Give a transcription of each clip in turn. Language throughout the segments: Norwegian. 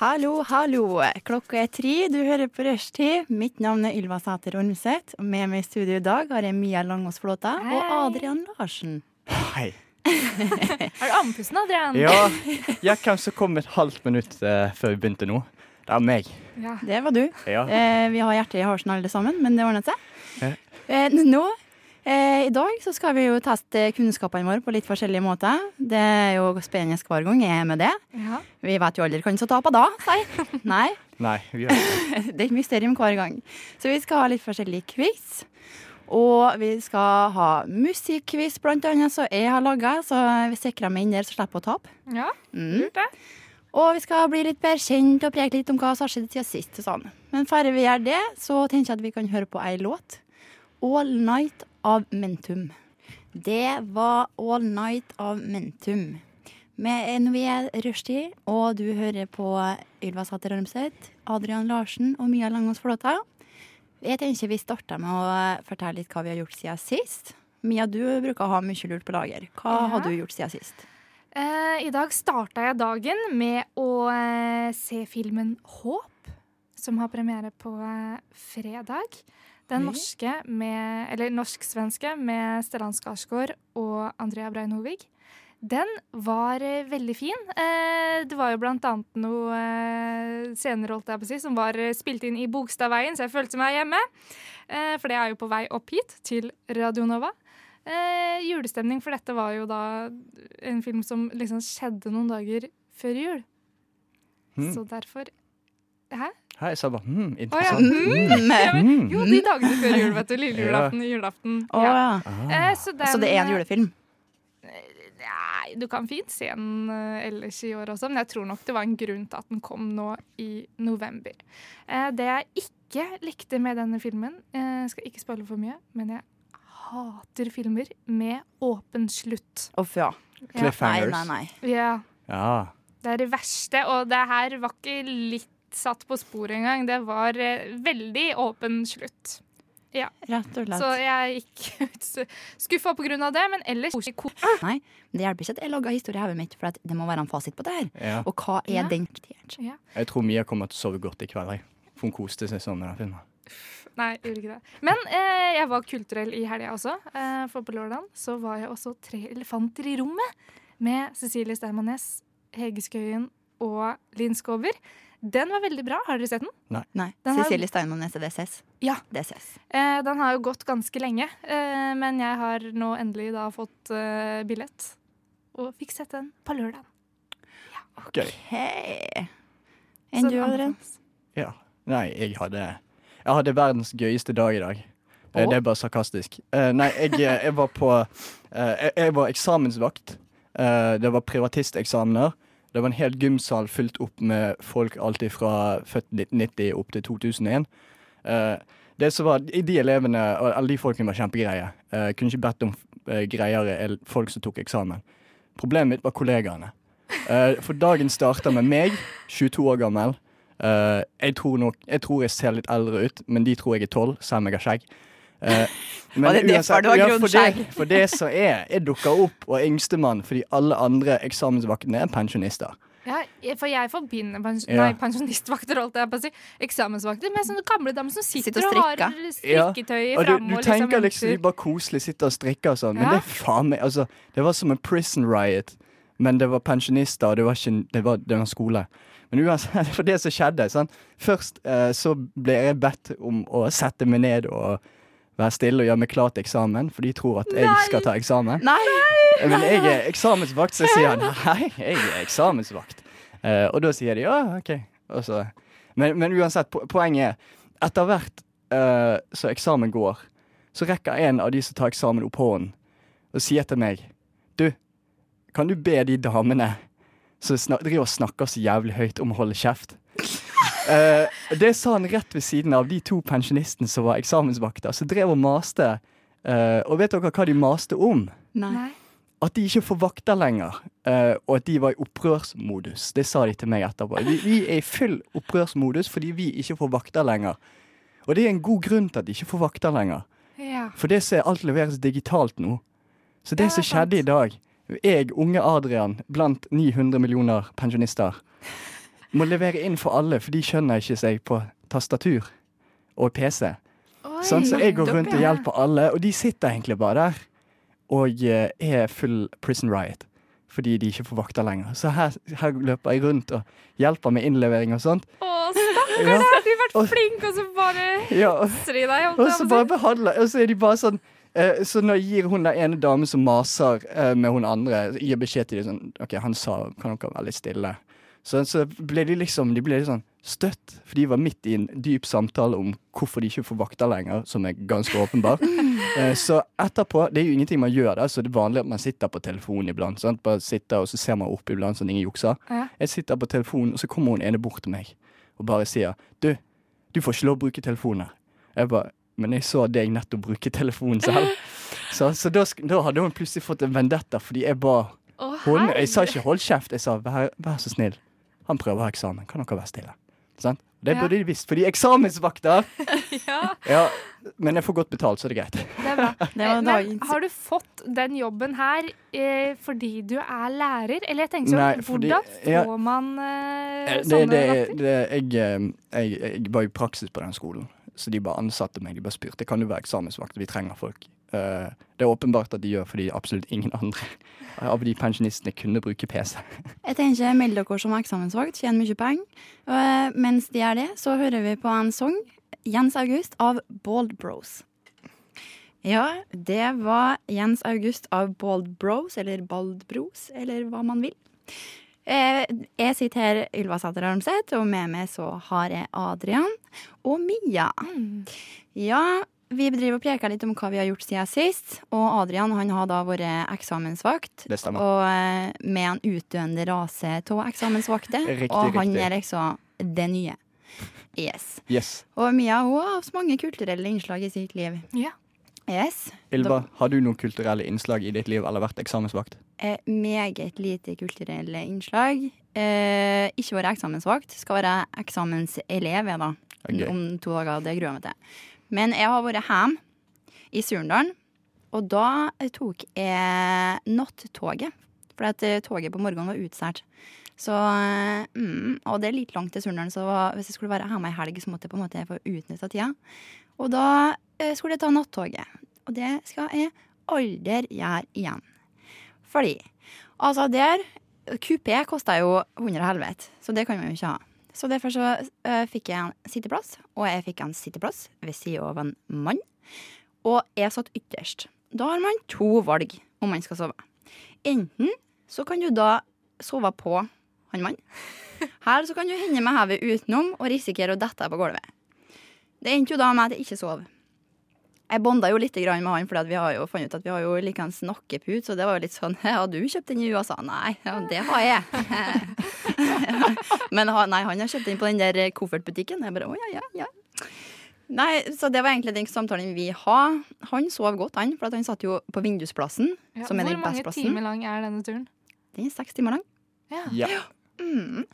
Hallo, hallo. Klokka er tre, du hører på Rushtid. Mitt navn er Ylva Sæter Ormseth, og med meg i studio i dag har jeg Mia Langås Flåta og Adrian Larsen. Hei. Er du andpusten, Adrian? Ja, jeg kanskje så komme et halvt minutt eh, før vi begynte nå. Det er meg. Ja. Det var du. Ja. Eh, vi har hjertet i halsen alle sammen, men det ordnet seg. Ja. Eh, nå, I dag så skal vi jo teste kunnskapene våre på litt forskjellige måter. Det er jo spennende hver gang jeg er med det. Ja. Vi vet jo aldri hvem som taper da, sier Nei. Nei, vi gjør det. Det er et mysterium hver gang. Så vi skal ha litt forskjellig quiz. Og vi skal ha musikkquiz, blant annet, som jeg har laga. Så vi sikrer meg inn der, så slipper jeg å tape. ja, Mm. det. Og vi skal bli litt bedre kjent og preke litt om hva som har skjedd siden sist. Sånn. Men før vi gjør det, så tenker jeg at vi kan høre på ei låt. All Night av Mentum. Det var All Night av Mentum. Med vi er rushtid, og du hører på Ylva Sæter Ormseth, Adrian Larsen og Mia Langås Flåta. Jeg tenker vi starter med å fortelle litt hva vi har gjort siden sist. Mia, du bruker å ha mye lurt på lager. Hva Ja. har du gjort siden sist? Eh, I dag starta jeg dagen med å eh, se filmen Håp, som har premiere på eh, fredag. Den norske med Eller norsk-svenske med Stellan Skarsgård og Andrea Breinhovig. Den var eh, veldig fin. Eh, det var jo blant annet noe eh, scener holdt jeg på å si, som var spilt inn i Bogstadveien, så jeg følte meg hjemme. For det er jo på vei opp hit, til Radio Nova. Eh, julestemning, for dette var jo da en film som liksom skjedde noen dager før jul. Mm. Så derfor Hæ? Hei, jeg sa bare hm, Å ja. Mm. Mm. Ja, men, jo, de dagene før jul, vet du. Lille julaften, julaften. Å Ja. ja. Ah. Eh, så, den, Så det er en julefilm? Nei, du kan fint se den eh, ellers i år også, men jeg tror nok det var en grunn til at den kom nå i november. Eh, det jeg ikke likte med denne filmen, eh, skal ikke spoile for mye, men jeg hater filmer med åpen slutt. Uff, ja. Ja. Nei, nei, nei. Ja, Ja. det er det verste, og det her var ikke litt satt på sporet en gang. Det var eh, veldig åpen slutt. Ja. Rett og slett. Så jeg gikk ut skuffa på grunn av det, men ellers Nei, det hjelper ikke at jeg lager historie i hodet mitt, for at det må være en fasit på det her. ja. Og hva er Ja. den? ja. Jeg tror Mia kommer til å sove godt i kveld. jeg. For hun koste seg sånn med den filmen. Nei, gjorde ikke det. Men eh, jeg var kulturell i helga også. Eh, for på lørdag så var jeg også Tre elefanter i rommet med Cecilie Steinmann Næss, Hege Skøyen og Linn Skåber. Den var veldig bra. Har dere sett den? Nei, Den har- Cecilie Steinmann Nesse DSS. Ja. DSS. Eh, den har jo gått ganske lenge, eh, men jeg har nå endelig da fått eh, billett. Og fikk sett den på lørdag. Ja. Gøy. okay. Enn du, Adrian? Ja. Nei, jeg hadde Jeg hadde verdens gøyeste dag i dag. Oh. Det er bare sarkastisk. Eh, nei, jeg, eh, jeg var på eh, jeg, jeg var eksamensvakt. Eh, det var privatisteksamener. Det var en hel gymsal fylt opp med folk alltid fra født 1990 opp til 2001. Uh, det som var, De elevene alle de folkene var kjempegreie. Uh, kunne ikke bedt om uh, greiere folk som tok eksamen. Problemet mitt var kollegaene. Uh, for dagen starta med meg, 22 år gammel. Eh, jeg, tror nok, jeg tror jeg ser litt eldre ut, men de tror jeg er 12, selv om jeg har skjegg. Eh, men Var det derfor uansett- du har ja, for det-? For det som er, jeg dukker opp og er yngstemann fordi alle andre eksamensvaktene er pensjonister. Ja, for jeg forbinder pens Ja. nei, pensjonistvakter holdt jeg på å si, eksamensvakter med sånne gamle damer som sitter, Sitter og og har strikker. Ja, strikketøy Og du, du og tenker liksom liksom de bare koselig sitter og strikker og sånn, men det er faen meg altså, Det var som en prison riot, men det var pensjonister, og det var ikke det var, det var skole. Men uansett, for det som skjedde sånn, Først eh, så ble jeg bedt om å sette meg ned og være stille og gjøre meg klar til eksamen, for de tror at jeg skal ta eksamen. Nei! Men jeg er eksamensvakt, så jeg sier nei, jeg er eksamensvakt. Uh, og da sier de ja, OK. Men, men uansett, po poenget er etter hvert uh, så eksamen går, så rekker en av de som tar eksamen, opp hånden og sier til meg Du, kan du be de damene som driver og snakker så jævlig høyt om å holde kjeft? Eh, det sa han rett ved siden av de to pensjonistene som var eksamensvakter, som drev og maste. Uh, og vet dere hva de maste om? Nei. At de ikke får vakter lenger, uh, og at de var i opprørsmodus. Det sa de til meg etterpå. Vi, vi er i full opprørsmodus fordi vi ikke får vakter lenger. Og det er en god grunn til at de ikke får vakter lenger. Ja. For det som er alt leveres digitalt nå. Så det det som skjedde i dag Jeg, unge Adrian, blant 900 millioner pensjonister, må levere inn for alle, for de skjønner ikke seg på tastatur og PC. Oi. Sånn, så jeg går rundt og hjelper alle, og de sitter egentlig bare der og eh, er full prison riot. Fordi de ikke får vakter lenger. Så her, her løper jeg rundt og hjelper med innlevering og sånt. Å, stakkar, Ja. Har du vært Og- flink, og så bare Ja, stri deg? Og så bare behandler Og så er de bare sånn eh, Så når jeg gir hun den ene dame som maser eh, med hun andre, gir beskjed til dem sånn OK, han sa kan dere være litt stille. Så, så ble de liksom De ble litt sånn støtt, for de var midt i en dyp samtale om hvorfor de ikke får vakter lenger, som er ganske åpenbart. Eh, så etterpå Det er jo ingenting man gjør, da, så det er vanlig at man sitter på telefonen iblant. Sant? Bare sitter, og så ser man opp iblant, så ingen jukser. Jeg sitter på telefonen, og så kommer hun ene bort til meg og bare sier Du, du får ikke lov å bruke telefonen her. Jeg bare Men jeg så deg nettopp bruke telefonen selv. Så, så da, da hadde hun plutselig fått en vendetta fordi jeg ba hun Jeg sa ikke 'hold kjeft', jeg sa vær, 'vær så snill'. Han prøver å ha eksamen. Kan dere være stille? Sånn? Det Ja. burde de visst, for de er eksamensvakter! Ja, Ja, men jeg får godt betalt, så det er greit. det er bra. Det Men har du fått den jobben her eh, fordi du er lærer? Eller jeg tenker Nei, sånn, fordi- hvordan ja. får man eh, Eh, Det, sånne det, jeg, eh, jeg, jeg var i praksis på den skolen, så de bare ansatte meg. De bare spurte kan du være eksamensvakt. Vi trenger folk. Eh, Det er åpenbart at de gjør fordi absolutt ingen andre av de pensjonistene kunne bruke PC. Jeg tenker Meld dere som eksamensvakt, tjener mye penger. Og mens de gjør det, så hører vi på en sang, Jens August av Bald Bros. Ja, det var Jens August av Bald Bros, eller Bald Bros, eller hva man vil. Eh, Jeg sitter her, Ylva Sæter Armseth, og med meg så har jeg Adrian og Mia. Mm. Ja, vi bedriver og preker litt om hva vi har gjort siden sist. Og Adrian han har da vært eksamensvakt. Det stemmer. Og eh, med en utdøende rase av eksamensvakter. Riktig, og han riktig. er liksom det nye. Yes. Yes. Og Mia hun har hatt mange kulturelle innslag i sitt liv. Ja. Yes. Ylva, har du noen kulturelle innslag i ditt liv eller vært eksamensvakt? Eh, meget lite kulturelle innslag. Eh, ikke vært eksamensvakt. Skal være eksamenselev jeg, da. Okay. Om to dager. Det gruer jeg meg til. Men jeg har vært hjemme i Surndalen, og da tok jeg nattoget. For eh, toget på morgenen var utsatt. Så, eh, mm, og det er litt langt til Surndalen, så hvis jeg skulle være hjemme ei helg, så måtte jeg på en måte få utnytta tida. Og da eh, skulle jeg ta nattoget. Og det skal jeg aldri gjøre igjen. Fordi altså der Kupé kosta jo 100 helvete, så det kan man jo ikke ha. Så derfor så uh, fikk jeg en sitteplass, og jeg fikk en sitteplass ved siden av en mann. Og jeg satt ytterst. Da har man to valg om man skal sove. Enten så kan du da sove på han mann. Her så kan du hende med hevet utenom og risikere å dette på gulvet. Det endte jo da med at jeg ikke sov. Jeg bonda jo litt med han, for vi har jo funnet ut at vi har jo likeens nakkepute, Så det var jo litt sånn Har du kjøpt den i USA? Nei, ja, det har jeg. Men nei, han har kjøpt den på den der koffertbutikken. Jeg bare å ja, ja, ja. Nei, så det var egentlig den samtalen vi har. Han sov godt, han, for at han satt jo på vindusplassen. Ja. Som er Hvor den mange beste plassen. timer lang er denne turen? Den er seks timer lang. Ja. Ja. Mm.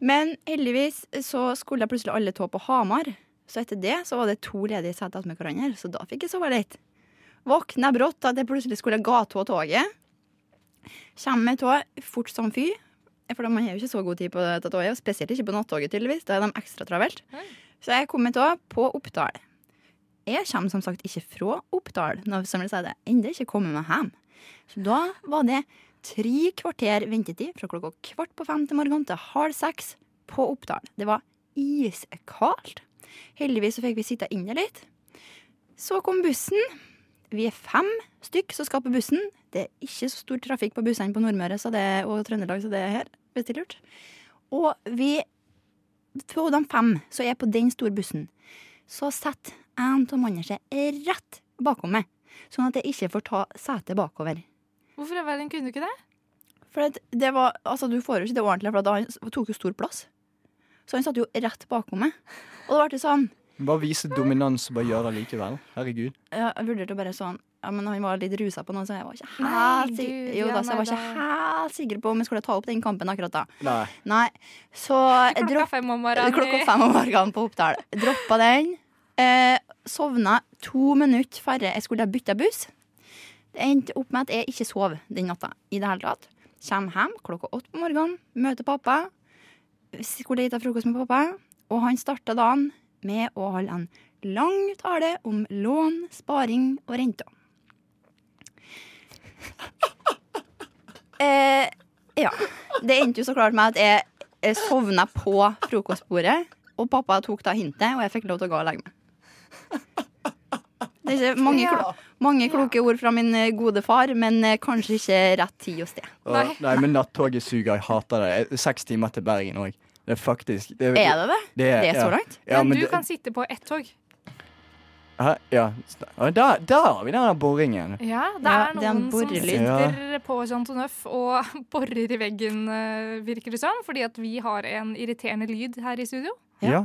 Men heldigvis så skulle jeg plutselig alle tå på Hamar. Så etter det så var det to ledige seter med hverandre, så da fikk jeg sove litt. Våkna brått at jeg plutselig skulle gå av toget. Kommer med tog fort som fy. For man har jo ikke så god tid på dette toget, og spesielt ikke på nattoget, tydeligvis. Da er de ekstra travelt. Så jeg kom med tog på Oppdal. Jeg kommer som sagt ikke fra Oppdal, når som vil si det. Enda ikke kommet meg hjem. Så da var det tre kvarter ventetid fra klokka kvart på fem til morgenen til halv seks på Oppdal. Det var iskaldt. Heldigvis så fikk vi sitte inne litt. Så kom bussen. Vi er fem stykk som skal på bussen. Det er ikke så stor trafikk på bussene på Nordmøre så det, og Trøndelag, så det er her. Er lurt. Og vi På de fem så er på den store bussen. Så setter en av mannene seg rett bakom meg, sånn at jeg ikke får ta setet bakover. Hvorfor i verden kunne du ikke det? For det var, altså Du får jo ikke det ordentlig, for da han tok jo stor plass. Så han satt jo rett bakom meg. Og da ble det sånn Bare vise dominans og bare gjøre det likevel. Herregud. ja, Jeg vurderte bare sånn ja, men Han var litt rusa på noe, så jeg var ikke Nei, helt, si- jo, da, så jeg var ikke helt sikker på om jeg skulle ta opp den kampen akkurat da. Nei. Nei, Så jeg Klokka fem om morgenen. klokka fem om morgenen på Oppdal. Droppa den. Eh, sovna to minutter færre jeg skulle bytte buss. Det endte opp med at jeg ikke sov den natta i det hele tatt. Kjem hjem klokka åtte på morgenen, møter pappa. Skulle spise frokost med pappa, og han starta dagen med å holde en lang tale om lån, sparing og renter. Eh, ja. Det endte jo så klart med at jeg, sovna på frokostbordet, og pappa tok da hintet, og jeg fikk lov til å gå og legge meg. Det er ikke mange, klo mange kloke ord fra min eh, gode far, men eh, kanskje ikke rett tid og sted. Og, Nei. nei. men nattoget suger. Jeg hater det. Seks timer til Bergen òg. Det er faktisk det, Er det det? Det Det er så langt? Ja, men, men du det- kan sitte på ett tog. Hæ? Ja. da Der, der har vi den borringen. boringen. Ja, det er er noen som sitter på Jean Toneuf og borer i veggen, eh, virker det som. Fordi at vi har en irriterende lyd her i studio. Ja. Ja.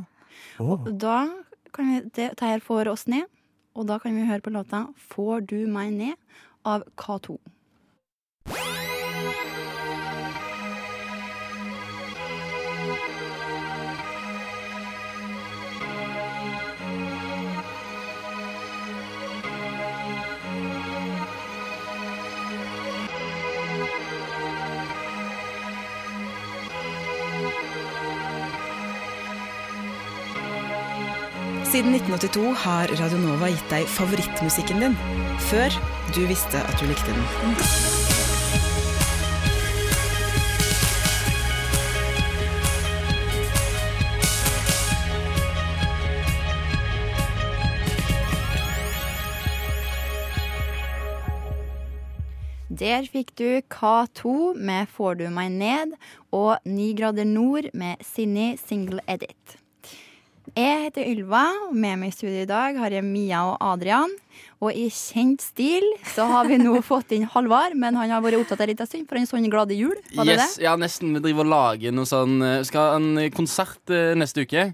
Oh. Da kan vi, det, det her får oss ned, og da kan vi høre på låta 'Får du meg ned' av K2. Siden 1982 har Radionova gitt deg favorittmusikken din, før du visste at du likte den. Der fikk du K2 med 'Får du meg ned' og 'Ni grader nord' med Sinni Single Edit. Jeg heter Ylva, og med meg i studio i dag har jeg Mia og Adrian. Og i kjent stil så har vi nå fått inn Halvard, men han har vært opptatt av litt en stund for en sånn glade jul. Var det Yes, ja, nesten. Vi driver og lager noe sånn eh, Skal ha en konsert eh, neste uke.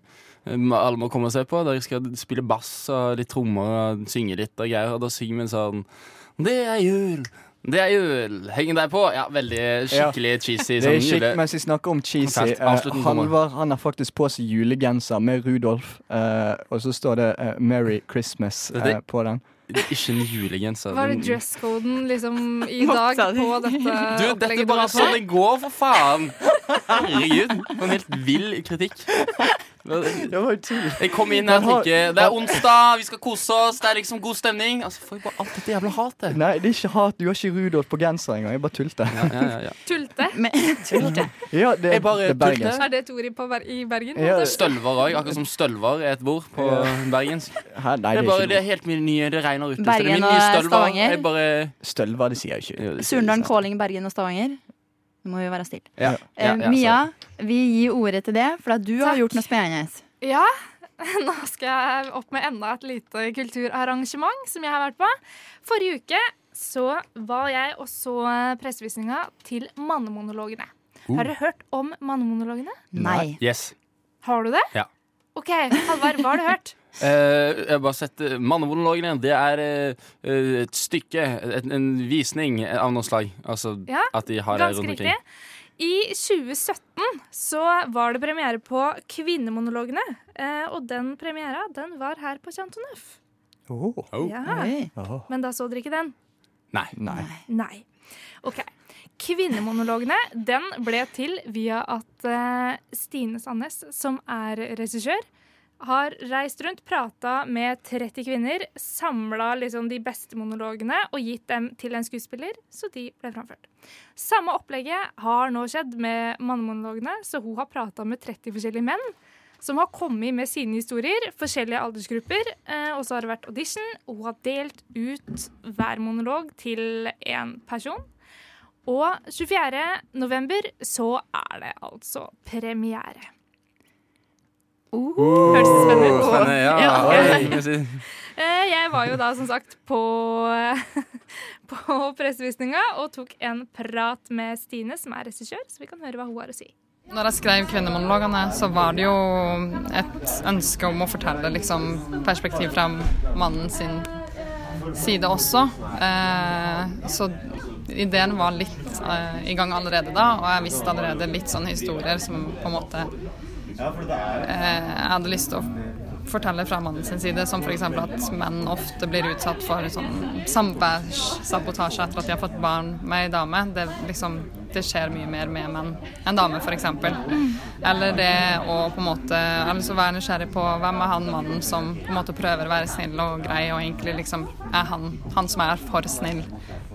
Eh, Alle må komme og se på. Der skal spille bass og litt trommer og synge litt og greier. Og da synger vi en sånn Det er jul! Det er jul! henger deg på! Ja, veldig skikkelig cheesy. Det er Sånn skikkelig. Mens vi snakker om cheesy. Halvard han har faktisk på seg julegenser med Rudolf, uh, og så står det uh, 'Merry Christmas' Det- eh, på den. Ikke en julegenser. Var det dresscoden liksom i dag på dette Du, dette er bare sånn det går, for faen! Herregud. For en helt vill kritikk. Det var. Jeg kom inn her og tenkte tenker Det er onsdag, vi skal kose oss, det er liksom god stemning. Altså, får jeg bare alt dette jævla hatet. Nei, det er ikke hat. Du har ikke Rudolf på genser engang. Jeg bare tulte. Ja, ja, ja, ja. Tulte? Men, tulte. Ja, det, Jeg bare det er bergensk. tulte. Er det et ord i, på, i Bergen? Ja, Stølver òg. Akkurat som stølver er et bord på Ja. bergensk. Hæ, nei, Det er bare det det er helt min nye Det regner ute. Bergen det er min og. Stavanger. Stølver, det sier jeg ikke. Surndalen. Kåling, Bergen og Stavanger. Må vi være stille. Ja, ja, Eh, ja, Mia, vi gir ordet til det, for at du har gjort noe spennende. Ja, nå skal jeg opp med enda et lite kulturarrangement som jeg har vært på. Forrige uke så var jeg og så pressevisninga til Mannemonologene. Uh. Har dere hørt om Mannemonologene? Nei. Yes. Har du det? Ja. OK, Halvard, hva har du hørt? Uh, jeg har bare sett uh, igjen. Det er eh, eh, et stykke, et, en visning av noe slag. Altså Ja, at de har det rundt omkring. I 2017 så var det premiere på Kvinnemonologene. Eh, og den premiera den var her på Chantoneuf. Åh. Oh. Ja. Hey. Men da så dere ikke den? Nei. Nei. Nei. OK. Kvinnemonologene den ble til via at uh, Stine Sandnes, som er regissør, har reist rundt, prata med 30 kvinner, samla liksom de beste monologene og gitt dem til en skuespiller, så de ble framført. Samme opplegget har nå skjedd med mannemonologene, så hun har prata med 30 forskjellige menn. Som har kommet med sine historier, forskjellige aldersgrupper. Eh, og så har det vært audition, og hun har delt ut hver monolog til én person. Og 24. november så er det altså premiere. Hørtes spennende ut? Spennende, ja. Ja. Eh, Jeg var jo da som sagt på, på pressevisninga og tok en prat med Stine, som er regissør, så vi kan høre hva hun har å si. Når jeg skrev kvinnemonologene, så var det jo et ønske om å fortelle liksom, perspektiv fra mannen sin side også. Eh, så ideen var litt eh, i gang allerede da, og jeg visste allerede litt sånne historier som på en måte eh, jeg hadde lyst til å fortelle fra mannen sin side, som f.eks. at menn ofte blir utsatt for sånn samværssabotasje etter at de har fått barn med ei dame. Det, liksom, det skjer mye mer med menn enn damer, f.eks. Eller det å på en måte altså være nysgjerrig på hvem er han mannen som på en måte prøver å være snill og grei, og egentlig liksom er han, han som er for snill.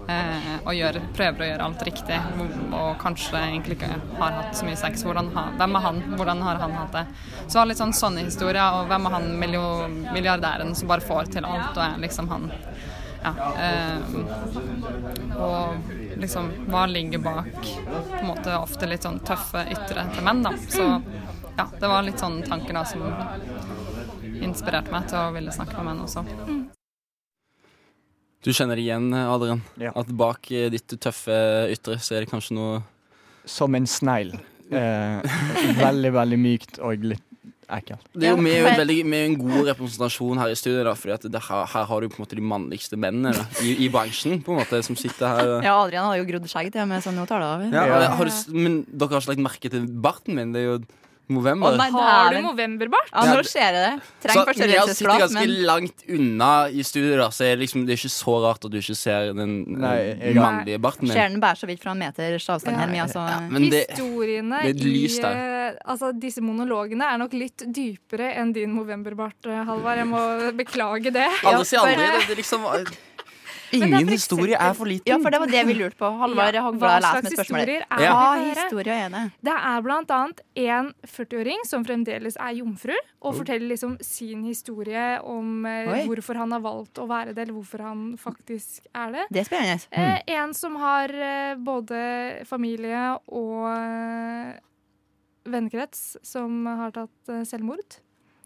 Eh, og gjør, prøver å gjøre alt riktig, og kanskje egentlig ikke har hatt så mye sex. Hvordan hvem er han? Hvordan har han hatt det? Så det var litt sånn sånne historier, og hvem er han milliardæren som bare får til alt, og er liksom han ja, eh, og liksom hva ligger bak på en måte ofte litt sånn tøffe ytre til menn, da. Så ja, det var litt sånn tanker da som inspirerte meg til å ville snakke med menn også. Du kjenner igjen, Adrian, Ja. at bak eh, ditt tøffe ytre så er det kanskje noe Som en snegl. Eh, veldig, veldig mykt og litt Det er jo med, en veldig, med en god representasjon her i studio, da, fordi at det, her, her har du på en måte de mannligste mennene da, i, i bransjen, på en måte, som sitter her. Ja, Adrian har jo grodd skjegg til og med, så nå tar det av. Ja, Ja. Har du, men dere har ikke lagt merke til barten min? Det er jo november. Å, nei, Har du dæven. novemberbart? Ja, nå skjer det. Så Trenger når jeg sitter ganske men langt unna i studio, da, så er det, liksom, det er ikke så rart at du ikke ser den eh, Nei, jeg- mannlige barten min. ser den bare så vidt fra en meters avstand her. Men altså, Men det, Historiene det er et i lys der. Eh, altså, disse monologene er nok litt dypere enn din novemberbart, eh, Halvard. Jeg må beklage det. Alle sier aldri. Det, det er liksom Ingen er historie er for liten. ja, for det var det vi lurte på. Halvard Ja, Hagblad Hva leser slags med spørsmålet. historier er Ja. historie er det? Det er blant annet en 40-åring som fremdeles er jomfru, og forteller liksom sin historie om eh, Oi. hvorfor han har valgt å være det, eller hvorfor han faktisk er det. Det er spennende. Mm. en som har eh, både familie og eh, vennekrets som har tatt eh, selvmord,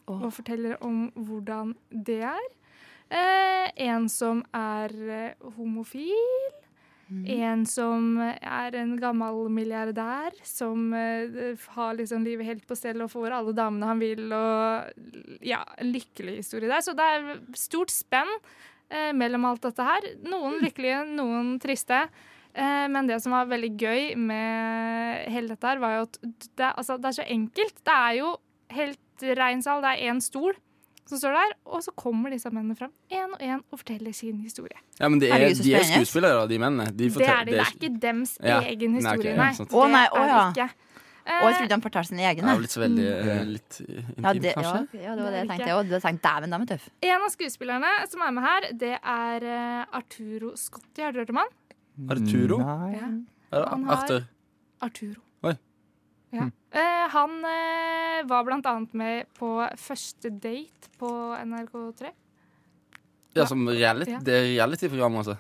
Oh. og forteller om hvordan det er. Eh, en som er eh, homofil. Mm. En som er en gammel milliardær som eh, har liksom livet helt på stell og får alle damene han vil. Og ja, en lykkelig historie der. Så det er stort spenn eh, mellom alt dette her. Noen lykkelige, noen triste. Eh, men det som var veldig gøy med hele dette her, var jo at det, altså, det er så enkelt. Det er jo helt rein sal. Det er én stol som står der, og så kommer disse mennene fram én og én og forteller sin historie. Ja, men det er, så de er skuespillere, de mennene. De det er de. Det er ikke dems Ja. egen Nei, Okay. historie, ja, nei. Å, nei, å, er ja. ikke. Og jeg Eh, trodde de fortalte sine Det egne. er litt så veldig eh, litt intim, Ja, det, ja, kanskje. ja, det var det jeg er tenkte. Og du har tenkt dæven, de er tøff. En av skuespillerne som er med her, det er Arturo Scotti. Har du hørt om han? Arturo? Nei. Ja. Er Han har- Arthur? Arturo. Oi. Ja. Eh, han eh, var blant annet med på Første date på NRK3. Ja, som reality, Ja. det er reality-program, altså.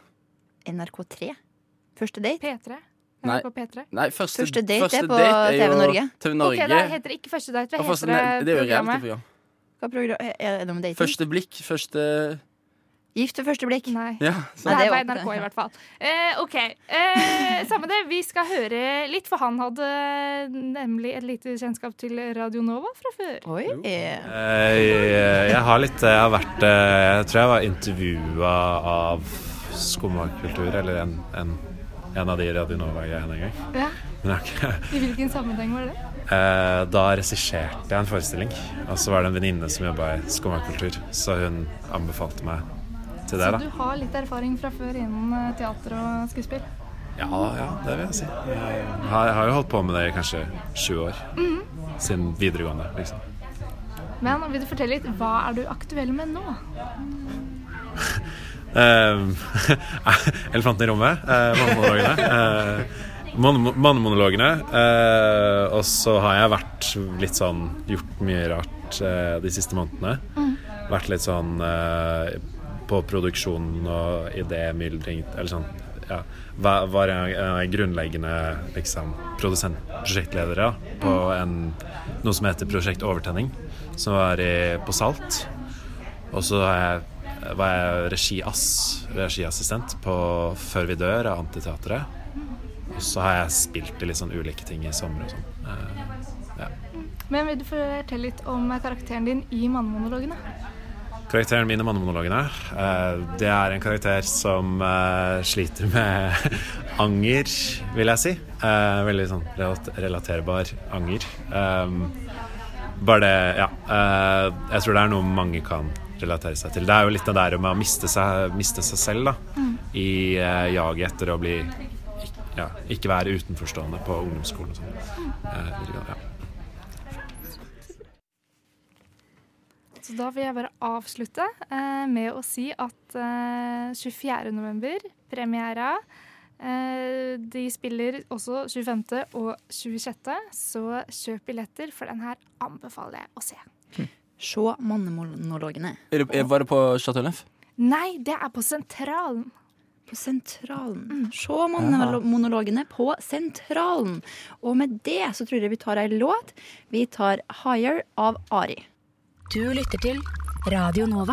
NRK3. Første date. P3. Nei. NRK P3. Nei, første, Første date første er på date TV Norge. TV Ok, Norge. det heter ikke Første date. Hva heter første, det det er jo programmet? program, er det om dating? Første blikk, første Gift ved første blikk. Nei. Ja, Det. Nei, det på NRK i hvert fall. Eh, OK. Eh, samme det. Vi skal høre litt, for han hadde nemlig et lite kjennskap til Radio Nova fra før. Oi. Eh, Jeg, jeg har litt Jeg har vært eh, Jeg tror jeg var intervjua av Skummakultur, eller en, en, en av de Radio Nova-greiene en gang. Ja. Men jeg I hvilken sammenheng var det? Eh, Da regisserte jeg en forestilling, og så var det en venninne som jobba i Skummakultur, så hun anbefalte meg til det, Så du har litt erfaring fra før innen eh, teater og skuespill? Ja, ja, det vil jeg si. Jeg har, jeg har jo holdt på med det i kanskje sju år. Mhm. Siden videregående, liksom. Men vil du fortelle litt, hva er du aktuell med nå? Eh, elefanten i rommet. Uh, Mannemonologene. Eh, Mannemonologene. eh, og så har jeg vært litt sånn Gjort mye rart eh, de siste månedene. Vært litt sånn eh, på produksjon og idémyldring Eller sånn ja, var av grunnleggende liksom, produsent-prosjektledere da, på en, noe som heter Prosjekt Overtenning, som var i, på Salt. Og så var jeg regiass, regiassistent på Før vi dør av Antiteatret. Og så har jeg spilt i litt sånn ulike ting i sommer og sånn. Ja. Men vil du fortelle litt om karakteren din i mannemonologene? Karakteren min i Mannemonologene, eh, det er en karakter som eh, sliter med anger, vil jeg si. Eh, veldig sånn relaterbar anger. Bare det, ja. jeg tror det er noe mange kan relatere seg til. Det er jo litt det der med å miste seg, miste seg selv, da. I eh, jaget etter å bli ja, ikke være utenforstående på ungdomsskolen og sånn. Eh, ja. Så da vil jeg bare avslutte eh, med å si at eh, 24. november, premiera. Eh, de spiller også 25. og 26., så kjøp billetter, for den her anbefaler jeg å se. Se mannemonologene. Er det, var det på Chateau Neuf? Nei, det er på Sentralen. På Sentralen. Se mannemonologene på Sentralen. Og med det så tror jeg vi tar ei låt. Vi tar 'Higher' av Ari. Du lytter til Radio Nova.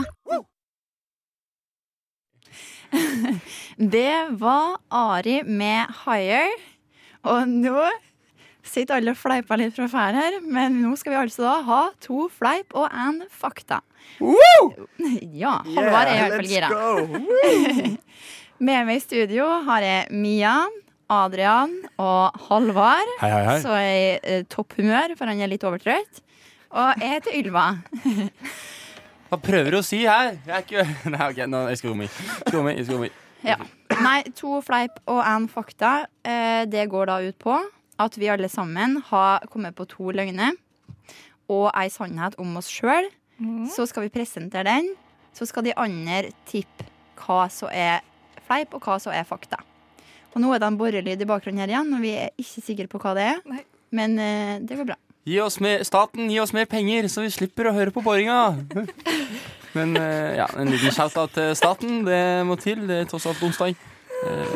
Det var Ari med 'Higher'. Og nå sitter alle og fleiper litt fra før her, men nå skal vi altså da ha to fleip og en fakta. Ja, Halvard er i hvert fall gira. Med meg i studio har jeg Mia, Adrian og Halvard. Hei, hei, hei. Så er jeg i eh, topphumør, for han er litt overtrøtt. Og jeg heter Ylva. Hva prøver du å si her? Jeg er ikke Nei, OK, nå. Skal jeg skal romme i. Ja. Nei, to fleip og én fakta. Eh, det går da ut på at vi alle sammen har kommet på to løgner og ei sannhet om oss sjøl. Så skal vi presentere den. Så skal de andre tippe hva som er fleip, og hva som er fakta. Og nå er det en borrelyd i bakgrunnen her igjen, og vi er ikke sikre på hva det er. Nei. Men eh, det går bra. Gi oss mer, staten, gi oss mer penger, så vi slipper å høre på boringa. Men eh, ja, en liten shout-out til staten. Det må til. Det er tross alt onsdag. Eh,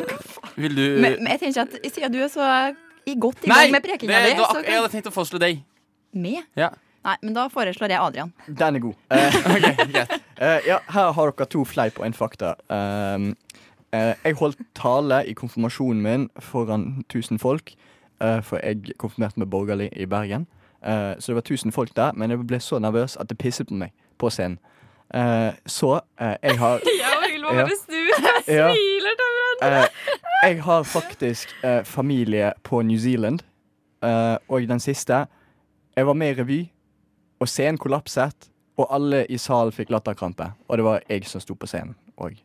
vil du Men, men jeg tenker at siden du er så i godt i gang med prekinga di, så kan jeg hadde tenkt å foreslå deg. Med? Ja. Nei, men da foreslår jeg Adrian. Den er god. Uh, okay, eh, ja, her har dere to fleip og en fakta. Uh, eh, jeg holdt tale i konfirmasjonen min foran 1000 folk, eh, for jeg konfirmerte meg borgerlig i Bergen. Eh, så det var 1000 folk der, men jeg ble så nervøs at det pisset på meg på scenen. Uh, så uh, jeg har Jeg og Ylva Ja. bare snur og smiler til hverandre. Jeg har faktisk eh, familie på New Zealand. Eh, og den siste Jeg var med i revy, og scenen kollapset. Og alle i salen fikk latterkrampe. Og det var jeg som sto på scenen òg.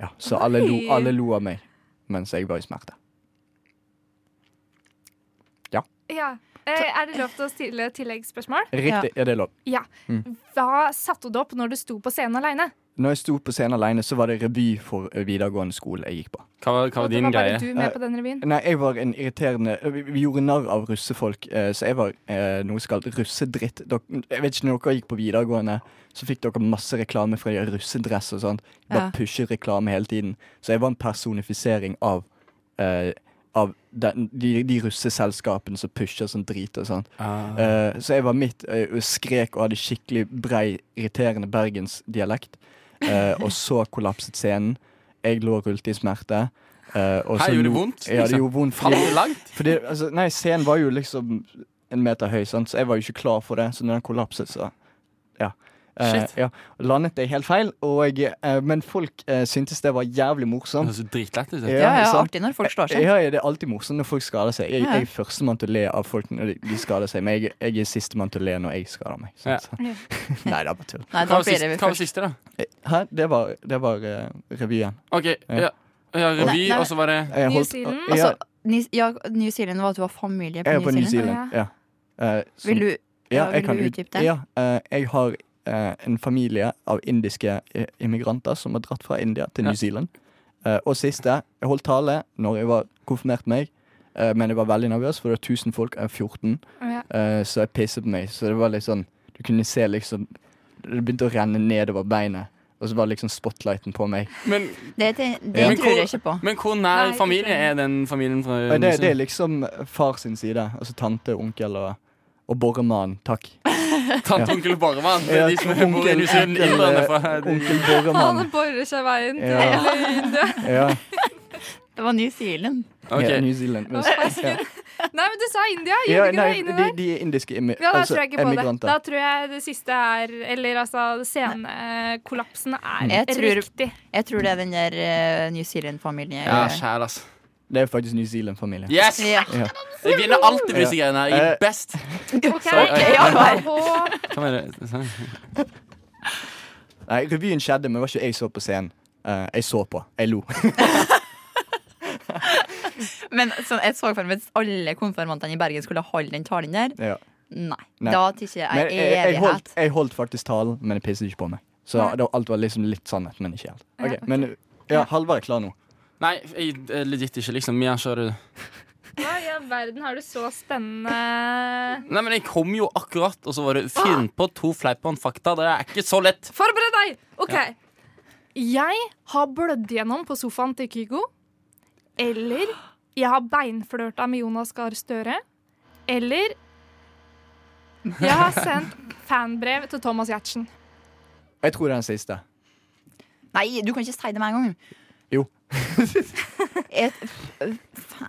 Ja, så alle lo, alle lo av meg mens jeg var i smerte. Ja. Eh, er det lov til å stille tilleggsspørsmål? Riktig, er det lov? Ja. Mm. Hva satte du opp når du sto på scenen aleine? Når jeg sto på scenen alene, så var det revy for eh, videregående skole jeg gikk på. Hva var, hva var din var bare greie? du med på den revyen? Nei, jeg var en irriterende Vi, vi gjorde narr av russefolk, eh, så jeg var eh, noe som kalt russedritt. Jeg vet ikke, når dere gikk på videregående, så fikk dere masse reklame fra de russedress og sånt. Bare Ja. pushet reklame hele tiden. Så jeg var en personifisering av eh, Av den, de, de russeselskapene som pusher sånn drit og sånn. Ah. Uh, så jeg var midt eh, og skrek og hadde skikkelig brei, irriterende bergensdialekt. Uh, og så kollapset scenen. Jeg lå og rulte i smerte. Uh, og Her så gjorde det vondt, Ja, det liksom. gjorde vondt. Fordi, langt? fordi, altså, nei, scenen var jo liksom en meter høy, sant? så jeg var jo ikke klar for det. Så når den kollapset, så Ja. Eh, Shit. ja. Landet det helt feil, og, eh, men folk uh, syntes det var jævlig morsomt. Det er så dritlett ut. Ja, ja, artig når folk slår seg. Ja, ja, det er alltid morsomt når folk skader seg. Jeg, Ja. jeg er førstemann til å le av folk når de, de skader seg, men jeg, jeg er sistemann til å le når jeg skader meg. Ja. Så. Nei, det er bare tull. Nei, Hva da var blir siste, det hva var siste da? Hæ? Det var, det var uh, revyen. OK, ja. ja revy, og så var det Jeg New holdt- Zealand? Ja, Altså, ja, New Zealand var at du var familie på New på New Zealand. Zealand. Ja. Uh, som- Vil du, ja, ja, vil du utdype det? Ja, uh, jeg har eh, en familie av indiske eh, immigranter som har dratt fra India til Ja. New Zealand. Eh, og siste, jeg holdt tale når jeg var konfirmert meg, eh, men jeg var veldig nervøs, for det var 1000 folk, jeg er 14, Ja. eh, så jeg pisset på meg. Så det var litt sånn Du kunne se liksom Det begynte å renne nedover beinet, og så var liksom spotlighten på meg. Men, det det, det Ja. Tror jeg ikke på. men hvor nær familie er den familien fra Og det, det er liksom far sin side. Altså tante, onkel og, og borremann. Takk. Tante ja. onkel borremann? Det er de som onkel- bor i New Zealand. onkel, eh, borremann. Han borer seg veien til Ja. India. Ja, Det var New Zealand. Okay. ja, New Zealand. Men, ja. Nei, men du sa India. Ja, nei, det de, de er indiske emi Ja, altså, tror jeg ikke på det. emigranter. Da tror jeg det siste er Eller altså, scenekollapsen er Jeg tror, riktig. jeg tror det er den der uh, New Zealand-familien. Ja, sjæl, ass. Det er faktisk New Zealand-familie. Yes! Ja. Ja. Jeg vinner alltid med disse greiene her. Jeg Eh, er best. Du? Nei, revyen skjedde, men det var ikke jeg så på scenen. Uh, jeg så på. Jeg lo. Men så, jeg så for meg hvis alle konfirmantene i Bergen skulle holde den talen der. Ja. Nei. Nei. Da tykker jeg Men jeg, jeg, holdt, jeg holdt faktisk talen, men jeg pisset ikke på meg. Så det alt var liksom litt sannhet, men ikke helt. Ja, Ok, ok. Men ja, Halvard er klar nå. Nei, jeg legit ikke, liksom. Mia, kjører du. Hva i all verden har du så spennende Nei, men jeg kom jo akkurat, og så var det finn på to fleip og en fakta. Det er ikke så lett. Forbered deg! OK. Jeg har blødd gjennom på sofaen til Kygo. Eller jeg har beinflørta med Jonas Gahr Støre. Eller jeg har sendt fanbrev til Thomas Giertsen. Jeg tror det er den siste. Nei, du kan ikke si det med en gang. Jo. Et,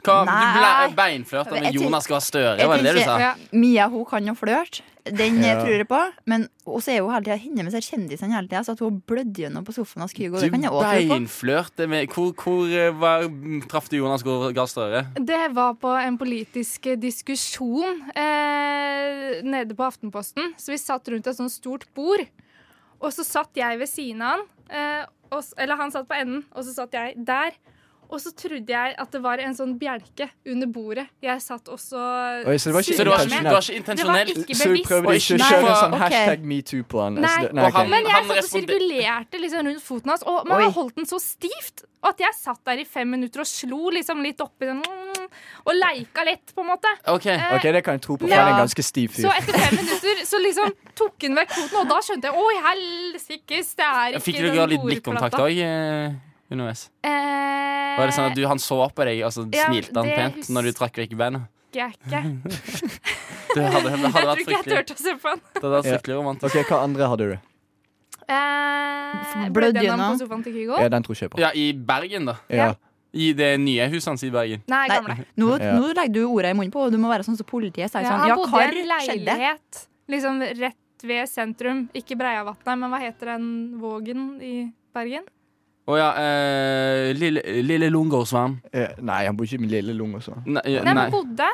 Hva, du ble beinflørta med Jonas Gahr Støre, var det det du sa? Ja. Mia hun kan jo flørte. Den eh, Ja. tror jeg på. Men også er hun hele tida henne med seg kjendisene hele tida. Så at hun blødde gjennom på sofaen hos Kygo, det kan jeg òg tro på. beinflørte med Hvor, hvor eh, var, traff du Jonas Gahr Gahr Støre? Det var på en politisk diskusjon eh, nede på Aftenposten. Så vi satt rundt et sånt stort bord. Og så satt jeg ved siden av han. Eh, og, eller han satt på enden, og så satt jeg der. Og så trodde jeg at det var en sånn bjelke under bordet. Jeg satt også Oi, så det var ikke Så det var ikke, intensjonelt. det var ikke Det var intensjonelt? Så du prøvde ikke å kjøre en sånn okay. hashtag metoo på Nei, Nei. Altså, Og ok. han- Men jeg han satt og sirkulerte liksom rundt foten hans, og man har holdt den så stivt at jeg satt der i fem minutter og slo liksom litt oppi den mm, og leika litt, på en måte. OK. Eh, okay det kan jeg tro på, for han er en ganske stiv Så etter fem minutter så liksom tok hun vekk foten, og da skjønte jeg Oi, helsikes, det er ikke Fikk den dere litt blikkontakt òg underveis? Eh, Var det sånn at du, han så på deg, og så Ja, smilte han pent når du trakk vekk beina? jeg ikke. Det hadde, hadde Jeg tror ikke jeg turte å se på han. Det hadde vært fryktelig romantisk. Ok, Hva andre hadde du? Eh, på sofaen til Kygo? Ja, Den tror ikke jeg på. Ja, i Bergen, da. Ja. I det nye huset hans i Bergen. Nei, Nei, gamle. nå, Ja. nå legger du ordet i munnen på, og du må være sånn som politiet sier Ja, sånn. han Ja, bodde hva i en skjedde? leilighet liksom rett ved sentrum. Ikke Breiavatnet, men hva heter den Vågen i Bergen? Å ja, eh, Lille, lille Lungåsvann. Eh, Nei, han bor ikke med lille Lungåsvann. Nei, ja, Nei, nei. han bodde.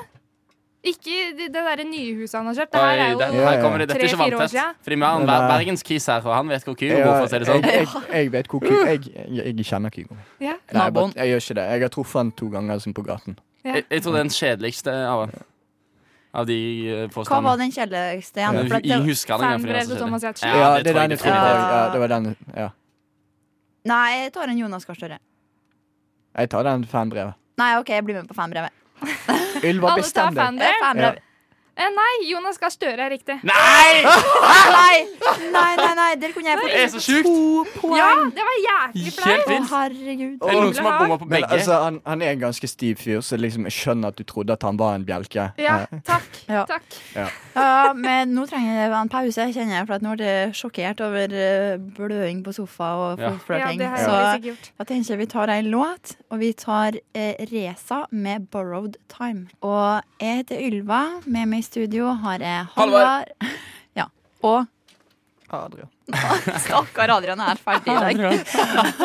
Ikke i det, det derre nye huset han har kjøpt. Det her er jo det, Ja, her kommer det, dette er ikke tre-fire år siden. Fordi vi har en bergenskis her, og han vet hvor Kygo Ja, bor, for å si det sånn. jeg, jeg, jeg vet hvor Kygo jeg, jeg, jeg kjenner Kygo. Ja. Nei, jeg, bare, jeg gjør ikke det. Jeg har truffet han to ganger som på gaten. Jeg, jeg tror det er den kjedeligste av. Av de eh, Hva var den kjedeligste Ja, Jeg husker er til Thomas kjedelig. Giertsen. Ja, det, det, det, den. Ja, det var den, ja. Nei, jeg tar en Jonas Gahr Støre. Jeg tar den fanbrevet. Nei, OK, jeg blir med på fanbrevet. Ylva, bestem deg. fanbrev. Eh, nei, Jonas Gahr Støre er riktig. Nei! Nei, der kunne jeg Det er så fått sjukt! to poeng. Ja, det var jævlig Helt flaut. Å, herregud. Er det noen som har bomma på Men begge? altså, han, han er en ganske stiv fyr, så liksom, jeg skjønner at du trodde at han var en bjelke. Ja, Eh, takk. Ja. takk. Ja, men nå trenger jeg en pause, kjenner jeg, for at nå ble jeg sjokkert over eh, bløing på sofa og Ja. Ja, flørting. det har så jeg tenker vi tar ei låt, og vi tar eh, Reza med 'Borrowed Time'. Og jeg heter Ylva, med meg i studio har jeg Halvard. Halvard. Ja. Og Adrian. stakkar Adrian er ferdig i dag.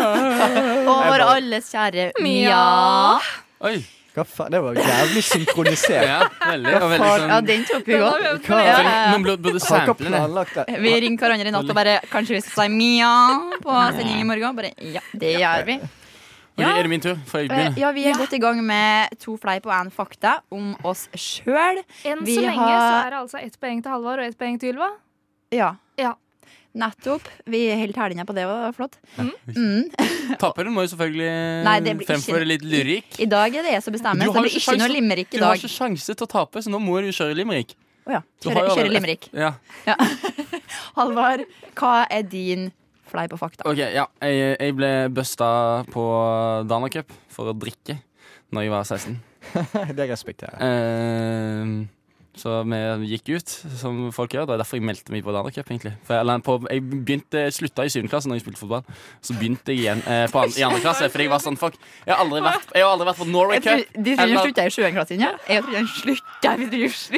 og vår alles kjære Mia. Oi. Hva faen? Det var jævlig synkronisert. Ja, veldig. Og veldig sånn... Ja, den tok vi godt. vi Hva? Ja, ja. Burde- sample det. Vi ringer hverandre i natt og bare Kanskje vi skal si Mia på sending i morgen? Bare ja, det gjør vi. Ja. er det min tur? Får jeg Eh, begynne? Ja, vi er godt i gang med to fleip og én fakta om oss sjøl. Enn Vi så lenge har- så er det altså ett poeng til Halvor og ett poeng til Ylva. Ja. Nettopp. Vi holder hælinga på det, og det var flott. Mm. Taperen må jo selvfølgelig Nei, det blir ikke- fremføre litt lyrikk. I dag er det jeg som bestemmer, så det blir ikke noe noe i dag Du har dag. ikke sjanse til å tape, så nå må du kjøre limerick. Å ja. Du Kjøre, jo kjøre allerede- limerick. Ja. Halvard, hva er din fleip og fakta? Ok, ja. Jeg, jeg ble busta på Dana Cup for å drikke Når jeg var 16. Det respekterer jeg. Eh, Så vi gikk ut, som folk gjør. Det er derfor jeg meldte meg på Dana Cup, egentlig. For jeg, på, jeg begynte, jeg slutta i 7. klasse når jeg spilte fotball. Så begynte jeg igjen eh, på an, i 2. klasse, fordi jeg var sånn fuck. Jeg har aldri vært, jeg har aldri vært på Norway tror, Cup. de eller- du slutta i sjuende klasse, ja? Jeg tror han slutta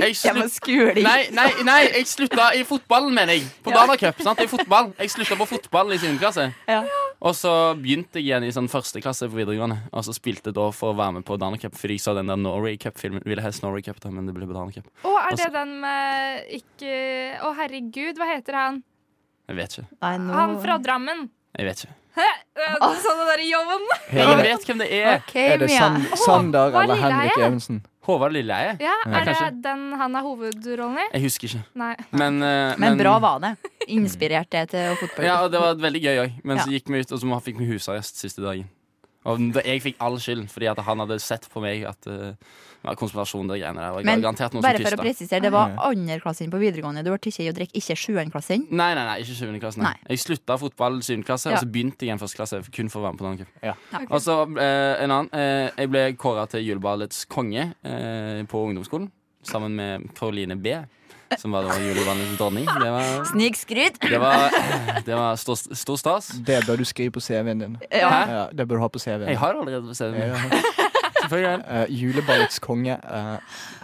Jeg slutta. Nei, nei, nei, jeg slutta i fotballen, mener jeg. På Ja. Dana Cup. sant? I fotball. Jeg slutta på fotball i 7. klasse. Ja. Og så begynte jeg igjen i sånn første klasse på videregående. Og så spilte jeg da for å være med på Dana Cup, fordi jeg så den der Norway Cup-filmen. Ville helst Norway Cup, da, men det ble på Dana Cup. Å, er det Altså- den med ikke Å, herregud, hva heter han? Jeg vet ikke. Han fra Drammen. Jeg vet ikke. Hæ? Sånn den derre jobben. Jeg vet hvem det er. Okay, Er det Mia. San Sander Håvard eller Henrik? Evensen? Håvard Lilleheie? Ja, er det den han er hovedrollen i? Jeg husker ikke. Nei. Men, uh, Men bra var det. Inspirert det til fotball. Ja, og det var veldig gøy òg. Men så gikk vi ut, og så fikk vi husarrest siste dagen. Og jeg fikk all skyld, fordi at han hadde sett på meg at uh, konspirasjon det greiene der. Og jeg Men noen bare som for å presisere, det var andreklassen på videregående. Du ble ikke i å drikke, ikke sjuendeklassen. Nei, nei, nei, ikke 7. klasse. Nei. Nei. Jeg slutta fotball syvende klasse, Ja. og så begynte jeg i en første klasse kun for å være med på Dana Cup. Ja. Og så uh, en annen. Uh, jeg ble kåra til juleballets konge eh, på ungdomsskolen. Sammen med Karoline B, som var da dronning. Det var, Snikskryt! det var, det var stor, stor stas. Det bør du skrive på CV-en din. Ja. Ja, det bør du ha på CV-en. Jeg har allerede. Ja. Selvfølgelig. Eh, juleballets konge. uh,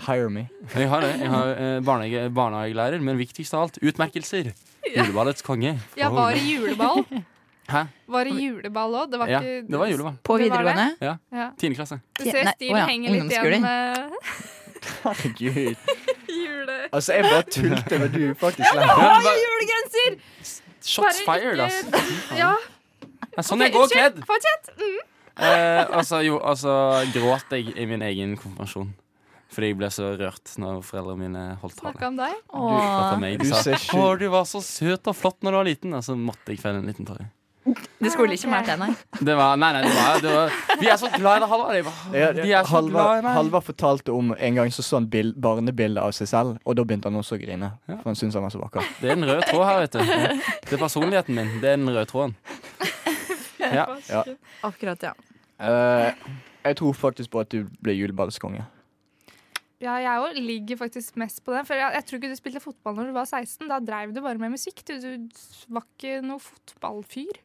hire me. Jeg har det. Jeg har uh, barnehage, barnehagelærer, men viktigst av alt utmerkelser. Juleballets konge. Ja, var det juleball? Hæ? Var det juleball òg? Det var Ja, ikke det var juleball. På videregående. Ja. Tiende klasse. Du ser stilen oh, ja, henger litt igjen med Herregud. jule... Altså, jeg bare tulte, men du faktisk nå har jo julegenser! Shots fired, altså. Ja. Det er sånn jeg går kledd. Fortsett. Mm. Eh, og jo, altså gråt jeg i min egen konfirmasjon. Fordi jeg ble så rørt når foreldrene mine holdt tale. Snakka om deg. Du, meg. Du De sa ser sjuk- du var så søt og flott når du var liten', og så måtte jeg felle en liten tåre. Det skulle ikke mer til, nei. Det var Nei, nei, det var, det var Vi er så glad i Halvard. Halvard, fortalte om en gang så så han bild, barnebilde av seg selv, og da begynte han også å grine. For han syntes han var så vakker. Det er den røde tråd her, vet du. Det er personligheten min. Det er den røde tråden. Ja. Ja. Akkurat, ja. Uh, jeg tror faktisk på at du ble juleballskonge. Ja, jeg òg ligger faktisk mest på den. For jeg, jeg tror ikke du spilte fotball når du var 16. Da dreiv du bare med musikk. Du, du var ikke noe fotballfyr.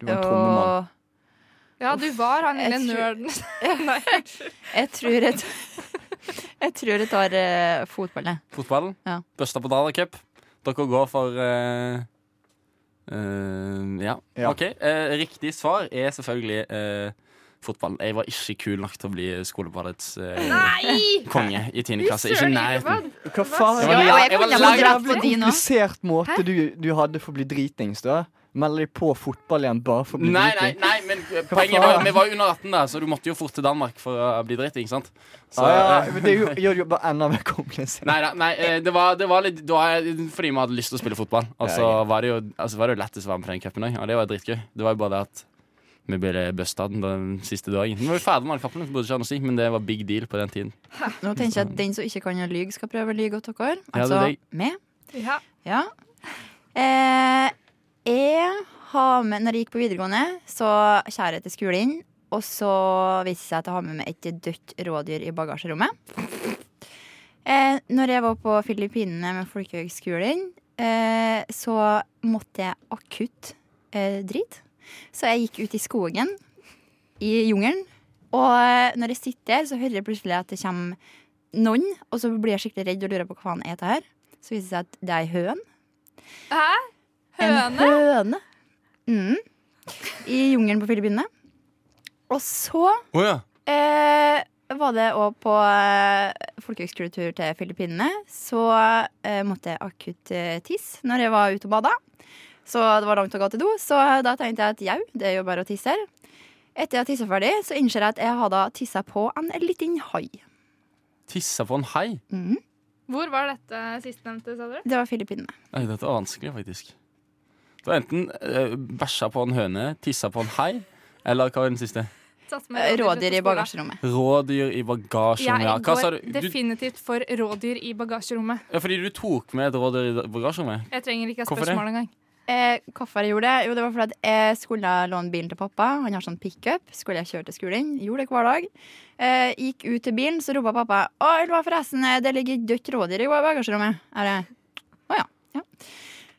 Du var en trommemann. Ja, du var han lille nerden. Nei, jeg tror jeg, jeg tror jeg tar uh, fotball, jeg. Fotballen. Ja. Børsta på Dalacup. Dere går for uh, uh, ja. Ja. OK. eh, riktig svar er selvfølgelig uh, fotballen. Jeg var ikke kul nok til å bli skoleballets eh, konge i 10. klasse. Ikke nærheten. Hva faen? Jeg var Ja, jeg jeg var dratt på de komplisert måte du, du hadde for å bli dritings, da. Melde deg på fotball igjen bare for å bli Nei, nei, driting. nei, men poenget var vi var jo under 18, da, så du måtte jo fort til Danmark for å bli driting. sant? Så, Ah, ja, eh, men det gjør gjør det jo bare enda mer komplisert. Nei, nei, nei eh, det, var, det var litt det var fordi vi hadde lyst til å spille fotball. Og så Ja, var det jo altså, var det jo lettest å være med på den cupen òg, og det var dritgøy. Det var jo bare det at vi ble busta den, den siste dagen. Vi var jo ferdig med alle kappen, så burde ikke ha noe å si, men det var big deal på den tiden. Nå tenker jeg at den som ikke kan lyge, skal prøve å lyge åt dere. Ja, det er Altså deg. meg. Ja. Ja. Eh, jeg har med Når jeg gikk på videregående, så kjærte jeg til skolen. Og så viste det seg at jeg har med meg et dødt rådyr i bagasjerommet. Eh, når jeg var på Filippinene med Folkehøgskolen, eh, så måtte jeg akutt eh, drit. Så jeg gikk ut i skogen, i jungelen. Og eh, når jeg sitter der, så hører jeg plutselig at det kommer noen, og så blir jeg skikkelig redd og lurer på hva faen er dette her. Så viser det seg at det er ei høn. Hæ? En Høne? høne. Mm. I jungelen på Filippinene. Og så Oh, ja. eh, var det òg på eh, folkehøgskoletur til Filippinene. Så eh, måtte jeg akutt eh, tisse når jeg var ute og bada. Så det var langt å gå til do, så da tenkte jeg at jau, det er jo bare å tisse her. Etter jeg har tissa ferdig, så innser jeg at jeg hadde tissa på en liten hai. Tissa på en hai? Mm. Hvor var dette sistnevnte, sa du? Det var Filippinene. Nei, dette var vanskelig, faktisk. Du har enten uh, bæsja på en høne, tissa på en hai, eller hva var den siste? Eh, Rådyr i bagasjerommet. Rådyr i bagasjerommet. Ja. Hva sa går Jeg går definitivt for rådyr i bagasjerommet. Ja, fordi du tok med et rådyr i bagasjerommet? Jeg trenger ikke ha spørsmål engang. Eh, hvorfor jeg gjorde det? Jo, det var fordi at jeg skulle låne bilen til pappa. Han har sånn pickup. Skulle jeg kjøre til skolen. Gjorde det hver dag. Eh, gikk ut til bilen, så ropa pappa Å, Ylva, forresten, eh, det ligger et dødt rådyr i bagasjerommet. Er det Å ja. ja.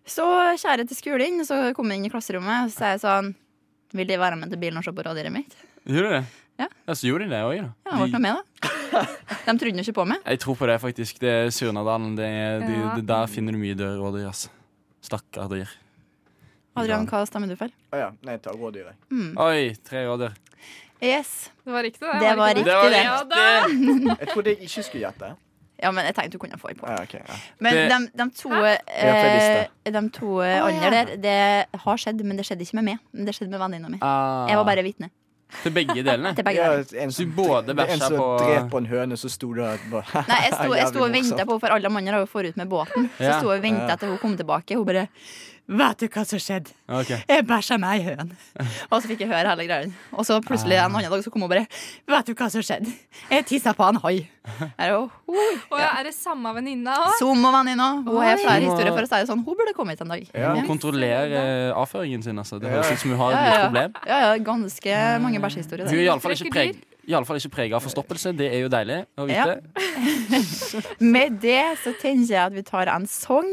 Så kjære til skolen, så kom jeg inn i klasserommet og så sa jeg sånn Vil De være med til bilen og se på rådyret mitt? Gjorde du det? Ja. så gjorde de det òg, da. Ja, jeg ble med, da. De trodde jo ikke på meg. Jeg tror på det, faktisk. Det er Surnadalen. Det er, de, Ja. det, der finner du mye døde rådyr. Altså. Stakkar dyr. Adrian, hva stemmer du for? Å ja. Nei, ta jeg. Mm. Oi, tre rådyr. Yes. Det var riktig, det. Det var riktig, det. Ja, da. Jeg trodde jeg ikke skulle gjette. Ja, men jeg tenkte du kunne få en på. Ja, okay, ja. Men Det- de, de to, eh, de to oh, andre ja. der, det har skjedd, men det skjedde ikke med meg. Men Det skjedde med venninna mi. Ah. Jeg var bare vitne. Til begge delene? Til begge Ja, en som, du både en som på drep på en høne, så sto det bare Nei, jeg sto, jeg sto og venta på for alle mannene har jo forut med båten. Så Ja. jeg sto og venta Ja. til hun kom tilbake. Hun bare Vet du hva som skjedde? Okay. Jeg bæsja meg i høen. Og så fikk jeg høre hele greia. Og så plutselig Ah. en annen dag så kom hun bare Vet du hva som skjedde? Jeg tissa på en hai. Er Og ja, er det samme venninna òg? Og venninna. Hun har flere historier for å si det sånn. Hun burde komme hit en dag. Ja, Hun kontrollerer eh, avføringen sin, altså. Det Ja. høres ut som hun har et Ja, ja. problem. Ja, ja, ganske mange bæsjehistorier. Hun er iallfall ikke, preg, i alle fall ikke prega av forstoppelse. Det er jo deilig å vite. Med det så tenker jeg at vi tar en sang.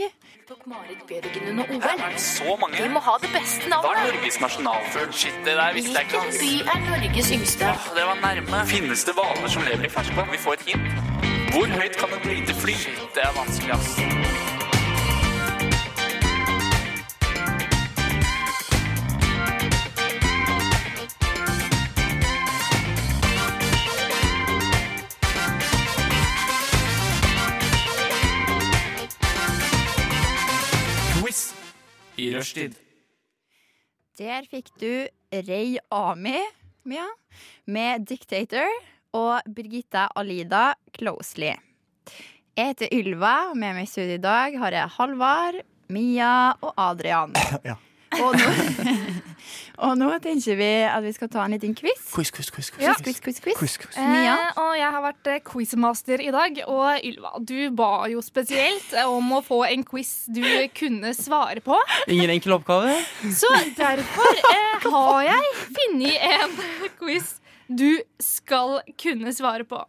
Marit Bjørgen under OL. Så mange. Vi må ha det beste Hva er. Norges nasjonalfugl? Shit, det der visste jeg ikke. Hvilken by er Norges yngste? Åh, det var nærme. Finnes det hvaler som lever i ferskvann? Vi får et hint. Hvor høyt kan et lite fly? Shit, det er vanskelig, ass. I rushtid. Der fikk du Rey Ami Mia, med Dictator og Birgitta Alida Closely. Jeg heter Ylva, og med meg i studio i dag har jeg Halvard, Mia og Adrian. Ja. Og nå, og nå tenker vi at vi skal ta en liten quiz. Quiz, quiz, quiz. quiz. Ja. Quiz, quiz, quiz. Quiz, quiz. Eh, og jeg har vært eh, quizmaster i dag. Og Ylva, du ba jo spesielt eh, om å få en quiz du kunne svare på. Ingen enkel oppgave? Så derfor eh, har jeg funnet en quiz du skal kunne svare på.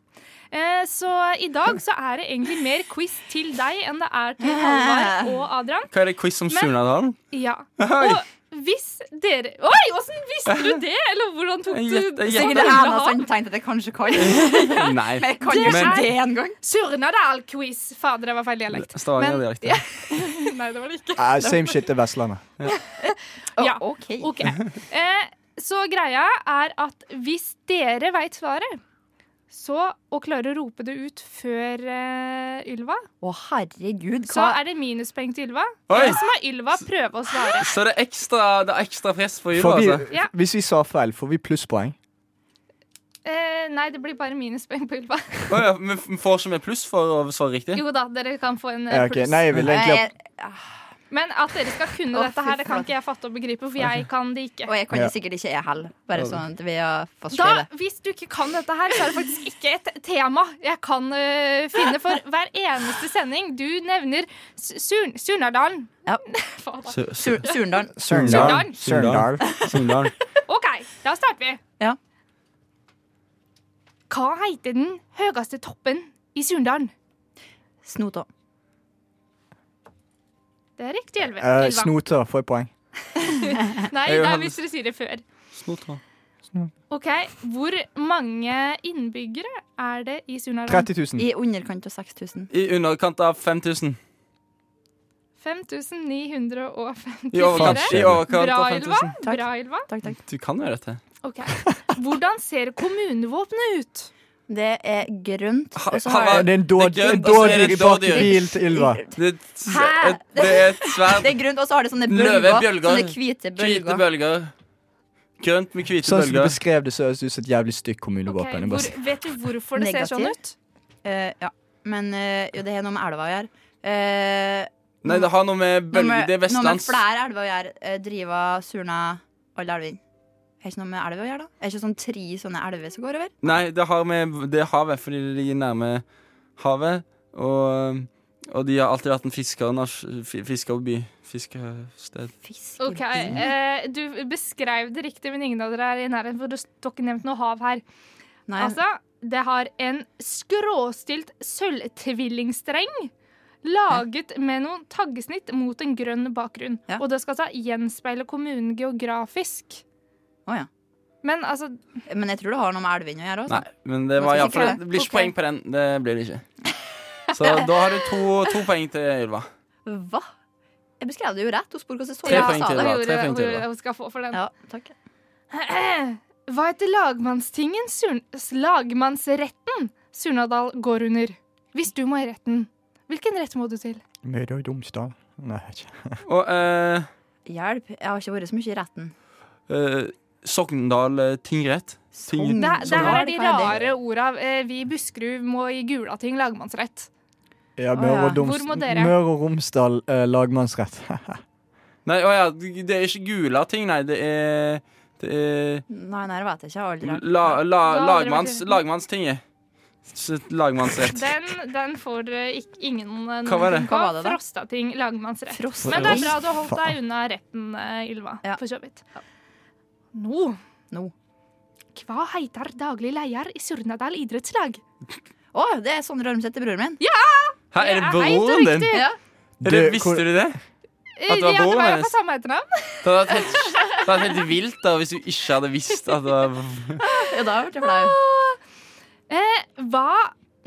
Eh, så i dag så er det egentlig mer quiz til deg enn det er til Halvard og Adrian. Hva er det quiz om Surnadalen? Ja. Og hvis dere Oi, åssen visste du det? Eller hvordan tok du Gjett- jeg Sikkert gjett- det ene som at jeg kanskje kan. Nei. Men jeg kan jo ikke er- det engang. Surnadal-quiz. Fader, det var feil dialekt. Stavanger-dialekt. Ja. Nei, det var det ikke. Uh, same shit til Vestlandet. Ja. OK. okay. Eh, så greia er at hvis dere veit svaret, så, og klarer å rope det ut før uh, Ylva, Å, herregud. så er det minuspoeng til Ylva. Oi. Det som er Ylva, prøve å svare. Så det er ekstra, det er ekstra press for Ylva, vi, altså? Ja. Hvis vi sa feil, får vi plusspoeng? Eh, nei, det blir bare minuspoeng på Ylva. Å ja, men får får ikke vi pluss for å svare riktig? Jo da, dere kan få en eh, Ja, ok. pluss. Nei, jeg vil egentlig ha Men at dere skal kunne oh, dette her, det kan ikke jeg fatte og begripe, for jeg kan det ikke. Og jeg kan Ja. sikkert ikke jeg heller. Bare sånn at vi har fått Da, det. hvis du ikke kan dette her, så er det faktisk ikke et tema jeg kan uh, finne. For hver eneste sending du nevner Surn Surnadalen Ja. Surndalen. Surndal. Surndal. Surnadal. OK, da starter vi. Ja. Hva heter den høyeste toppen i Surndalen? Snota. Det er riktig. Eh, Ylva. Snoter får poeng. Nei, nei, hvis dere sier det før. Snoter. OK, hvor mange innbyggere er det i Sunnhordland? 30 000. I underkant av 6000. I underkant av 5000. 5954. I overkant, i overkant Bra, av Ylva. 5000. Takk. Bra, Ylva. Takk, takk. Du kan jo dette. Ok. Hvordan ser kommunevåpenet ut? Det er grønt. Ha- Og så ha- har Det er en dåd- Det er en dådyr bak dådyr. til Ylva. Det, er et- Hæ? det er et svært det er grønt, og så har det sånne bølger. Sånne hvite hvite bølger. bølger. Grønt med hvite Sånn som du beskrev det, så høres det ut som et jævlig stygt kommunevåpen. Okay, hvor, vet du hvorfor det ser sånn ut? Uh, ja. Men uh, jo, det har noe med elva å gjøre. Uh, Nei, det har noe med bølger Det er noe med flere elver å gjøre. Driva, Surna, alle elvene. Har ikke noe med elver å gjøre, da? Er ikke sånn tre sånne elver som går over? Nei, det har med det er havet, fordi det ligger nærme havet. Og Og de har alltid vært en fisker, fiskerby. Fiskested. OK. Eh, du beskrev det riktig, men ingen av dere er i nærheten, for det står ikke nevnt noe hav her. Nei. Altså, det har en skråstilt sølvtvillingstreng. Laget med noen taggesnitt mot en grønn bakgrunn. Og det skal altså gjenspeile kommunen geografisk. Å ja. Men altså Men jeg tror det har noe med elvene å gjøre også. Nei, men det var ja, det? Det blir ikke okay. poeng på den. Det blir det ikke. Så da har du to, to poeng til Ylva. Hva? Jeg beskrev det jo rett. Hun spurte hva som så Tre jeg poeng til. Ylva. Tre poeng til Ylva. Hun skal få for den. Ja, takk. Hva heter lagmannstingen lagmannsretten Surnadal går under? Hvis du må i retten, hvilken rett må du til? Møre og Romsdal? Nei, ikke. Og uh, Hjelp. Jeg har ikke vært så mye i retten. eh, Sogndal eh, tingrett. Ting- Det, det her er de rare orda. Eh, Vi i Buskerud må i Gulating lagmannsrett. Ja, Møre og, Doms dere? Møre og Romsdal eh, lagmannsrett. Nei, å ja, det er ikke Gulating, nei. Det er, det er Nei, nei, det vet jeg ikke. Aldri la, la, lagmanns, lagmannstinget. Lagmannsrett. Den, den får eh, ikke, ingen eh, Hva var det? Hva var det da? Frostating lagmannsrett. Frost. Men det er bra du har holdt deg unna retten, Ylva. Ylva. For så vidt. Nå Nå. Hva heter daglig leder i Surnadal idrettslag? Å, det er Sondre Ormseth til broren min. Ja! Her er det Det broren din? Ja. Eller, visste du det? Eh, At det var ja, det broren hennes? på samme etternavn. Det hadde vært helt, det hadde vært helt vilt da hvis du ikke hadde visst at det var Ja, da ble jeg flau. Eh, hva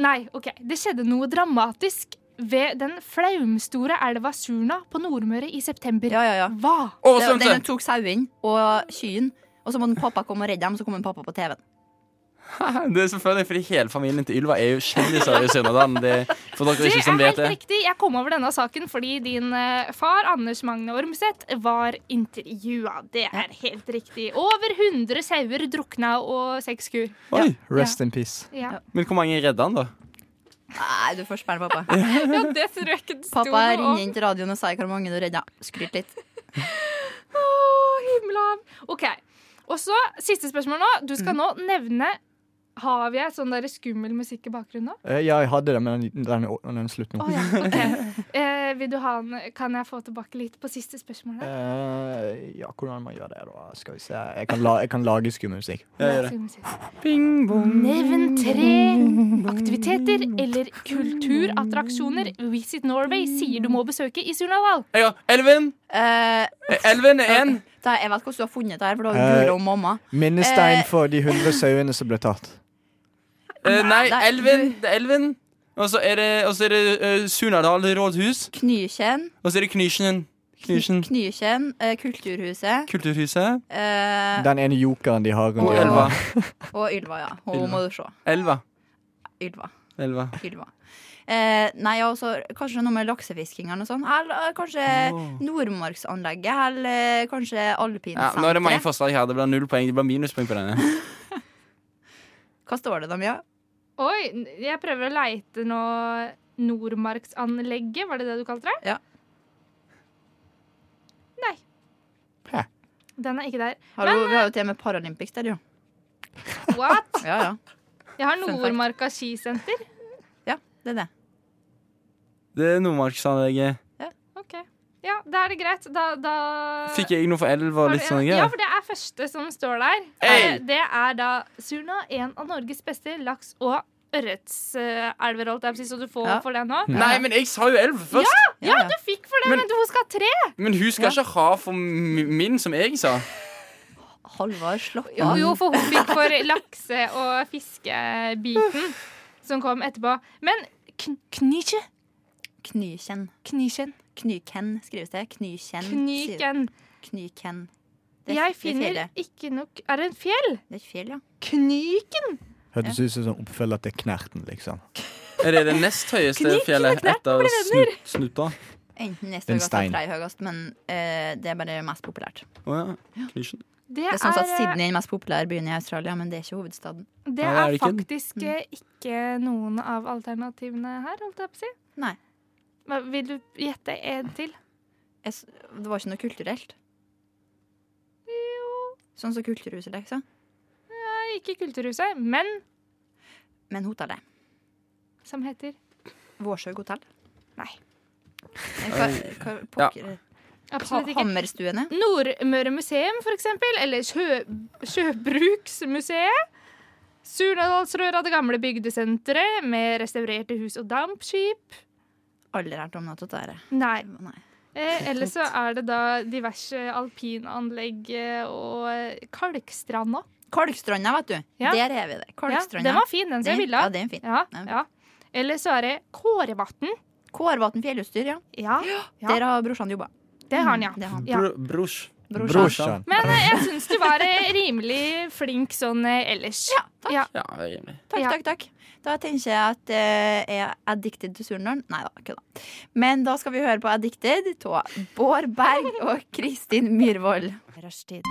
Nei, OK. Det skjedde noe dramatisk ved den flaumstore elva Surna på Nordmøre i september. Ja, ja, ja. Hva? Det- Den tok sauen og kyen, og så måtte pappa komme og redde dem, og så kom en pappa på TV-en. Det er selvfølgelig fordi hele familien til Ylva er jo kjendiser i Sønderdalen. Det for dere Det ikke som er vet helt det. riktig. Jeg kom over denne saken fordi din eh, far, Anders Magne Ormseth, var intervjua. Det er helt riktig. Over 100 sauer drukna og seks kur. Oi. Rest in peace. Ja. Men hvor mange redda han, da? Nei, du får spørre pappa. ja, det tror jeg ikke det sto Pappa ringer inn til radioen og sier hvor mange du redda. Skryt litt. Å, himla. OK. Og så siste spørsmål nå. Du skal nå nevne Har vi en sånn der skummel musikk i bakgrunnen nå? Eh, ja, jeg hadde det, men den, den, den slutter slutt nå. Oh, ja, okay. Eh, vil du ha en, kan jeg få tilbake litt på siste spørsmål? Eh, ja, hvordan man gjør det, da? Skal vi se. Jeg kan, la, jeg kan lage skummel musikk. Nevn tre aktiviteter eller kulturattraksjoner Visit Norway sier du må besøke i Surnadal. Ja, Elven! Eh, Elven er én. jeg vet hvordan du har funnet det her, for du har Eh, googla om mamma. Minnestein Eh, for de hundre sauene som ble tatt. Eh, nei, Nei, Elven. Det er Elven. Og så er det, og så er det uh, Surnadal rådhus. Knykjen. Og så er det Knysjen. Knysjen. Knykjen. Eh, Kulturhuset. Kulturhuset. Eh, Den ene jokeren de har rundt Og Elva. og Ylva, ja. Hun Ylva. må du se. Elva. Ylva. Elva. Ylva. Eh, nei, altså, kanskje noe med laksefisking eller noe sånt. Eller eh, kanskje Nordmarksanlegget. Eller eh, kanskje Ja, nå er det mange forslag her. Det blir null poeng. Det blir minuspoeng på denne. Hva står det da, Mia? Oi, jeg prøver å leite nå Nordmarksanlegget, var det det du kalte det? Ja. Nei. Hæ? Den er ikke der. Hallo, Men, vi har jo til og med Paralympics der, jo. What? Ja, ja. Jeg har. Nordmarka skisenter. Ja, det er det. Det er Nordmarksanlegget. Ja, da er det greit. Da, da Fikk jeg noe for elv og litt sånne Ja, for det er første som står der. Hey! Eh, Det er da Surna, en av Norges beste laks- og ørretselver, holdt jeg på å si, så du får Ja. for det nå. Nei, men jeg sa jo elv først. Ja, du fikk for det, Men- men, du skal ha tre! Men hun skal ikke ha for min, som jeg sa. Halvard slapp Jo, av. jo, for hun fikk for lakse- og fiskebiten som kom etterpå. Men kn knisje? Knykjen. Knisjen. Knyken skrives det. Knyken. Knyken. Knyken. Det Jeg er finner det ikke nok Er det en fjell? Det er et fjell, ja. Knyken? Hørtes ut som sånn oppfølger til Knerten, liksom. Er det det nest høyeste Knyken fjellet etter snut, Snuta? Enten nest høyest eller tredje høyest, men uh, det er bare mest populært. Oh, ja. Knyken. Det Det er sånn at er, Sydney er den mest populære byen i Australia, men det er ikke hovedstaden. det er det ikke. faktisk eh, ikke noen av alternativene her, holdt jeg på å si. Nei. Vil du gjette en til? Jeg, det var ikke noe kulturelt. Jo Sånn som Kulturhuset, liksom. Nei, ikke Kulturhuset, men Men hotellet. som heter Vårsøg hotell. Nei. Hva, hva, pokker, Absolutt ikke. Hammerstuene? Nordmøre museum, for eksempel. Eller Sjø, Sjøbruksmuseet. Surnadalsrøra, det gamle bygdesenteret med restaurerte hus og dampskip. Aldri hørt om noe av dette. Nei. Nei. Eh, eller så er det da diverse alpinanlegg eh, og eh, Kalkstranda. Kalkstranda, vet du. Ja. Der har vi det. Ja, den var fin, den som jeg ville. Ja, den er fin. Ja, er ja. Eller så er det Kårevatn. Kårevatn fjellutstyr, ja. Ja, ja. Der har brorsan jobba. det har han, ja. Det har han. Bro, brors. Brorsan. Men eh, jeg syns du var eh, rimelig flink sånn eh, ellers. Ja, takk. Ja. Ja. Takk, Ja. takk, takk. Da tenker jeg at uh, jeg er addicted til Surndalen. Nei da, kødda. Men da skal vi høre på Addicted av Bård Berg og Kristin Myhrvold. Rushtid.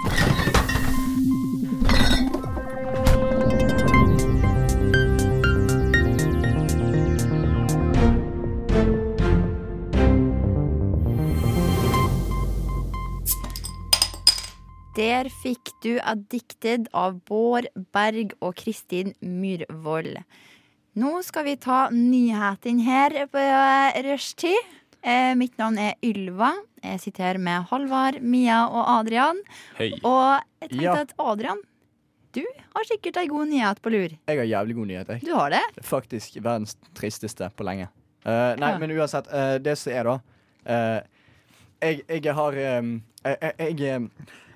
Der fikk du Addicted av Bård Berg og Kristin Myhrvold. Nå skal vi ta nyhetene her på eh, rushtid. Eh, mitt navn er Ylva. Jeg sitter her med Halvard, Mia og Adrian. Hei. Og jeg tenkte Ja. at Adrian, du har sikkert ei god nyhet på lur. Jeg har jævlig god nyhet. Jeg. Du har det? Det Faktisk verdens tristeste på lenge. Uh, nei, Ja. men uansett. Uh, det som er, da uh, jeg, jeg har um, jeg, jeg,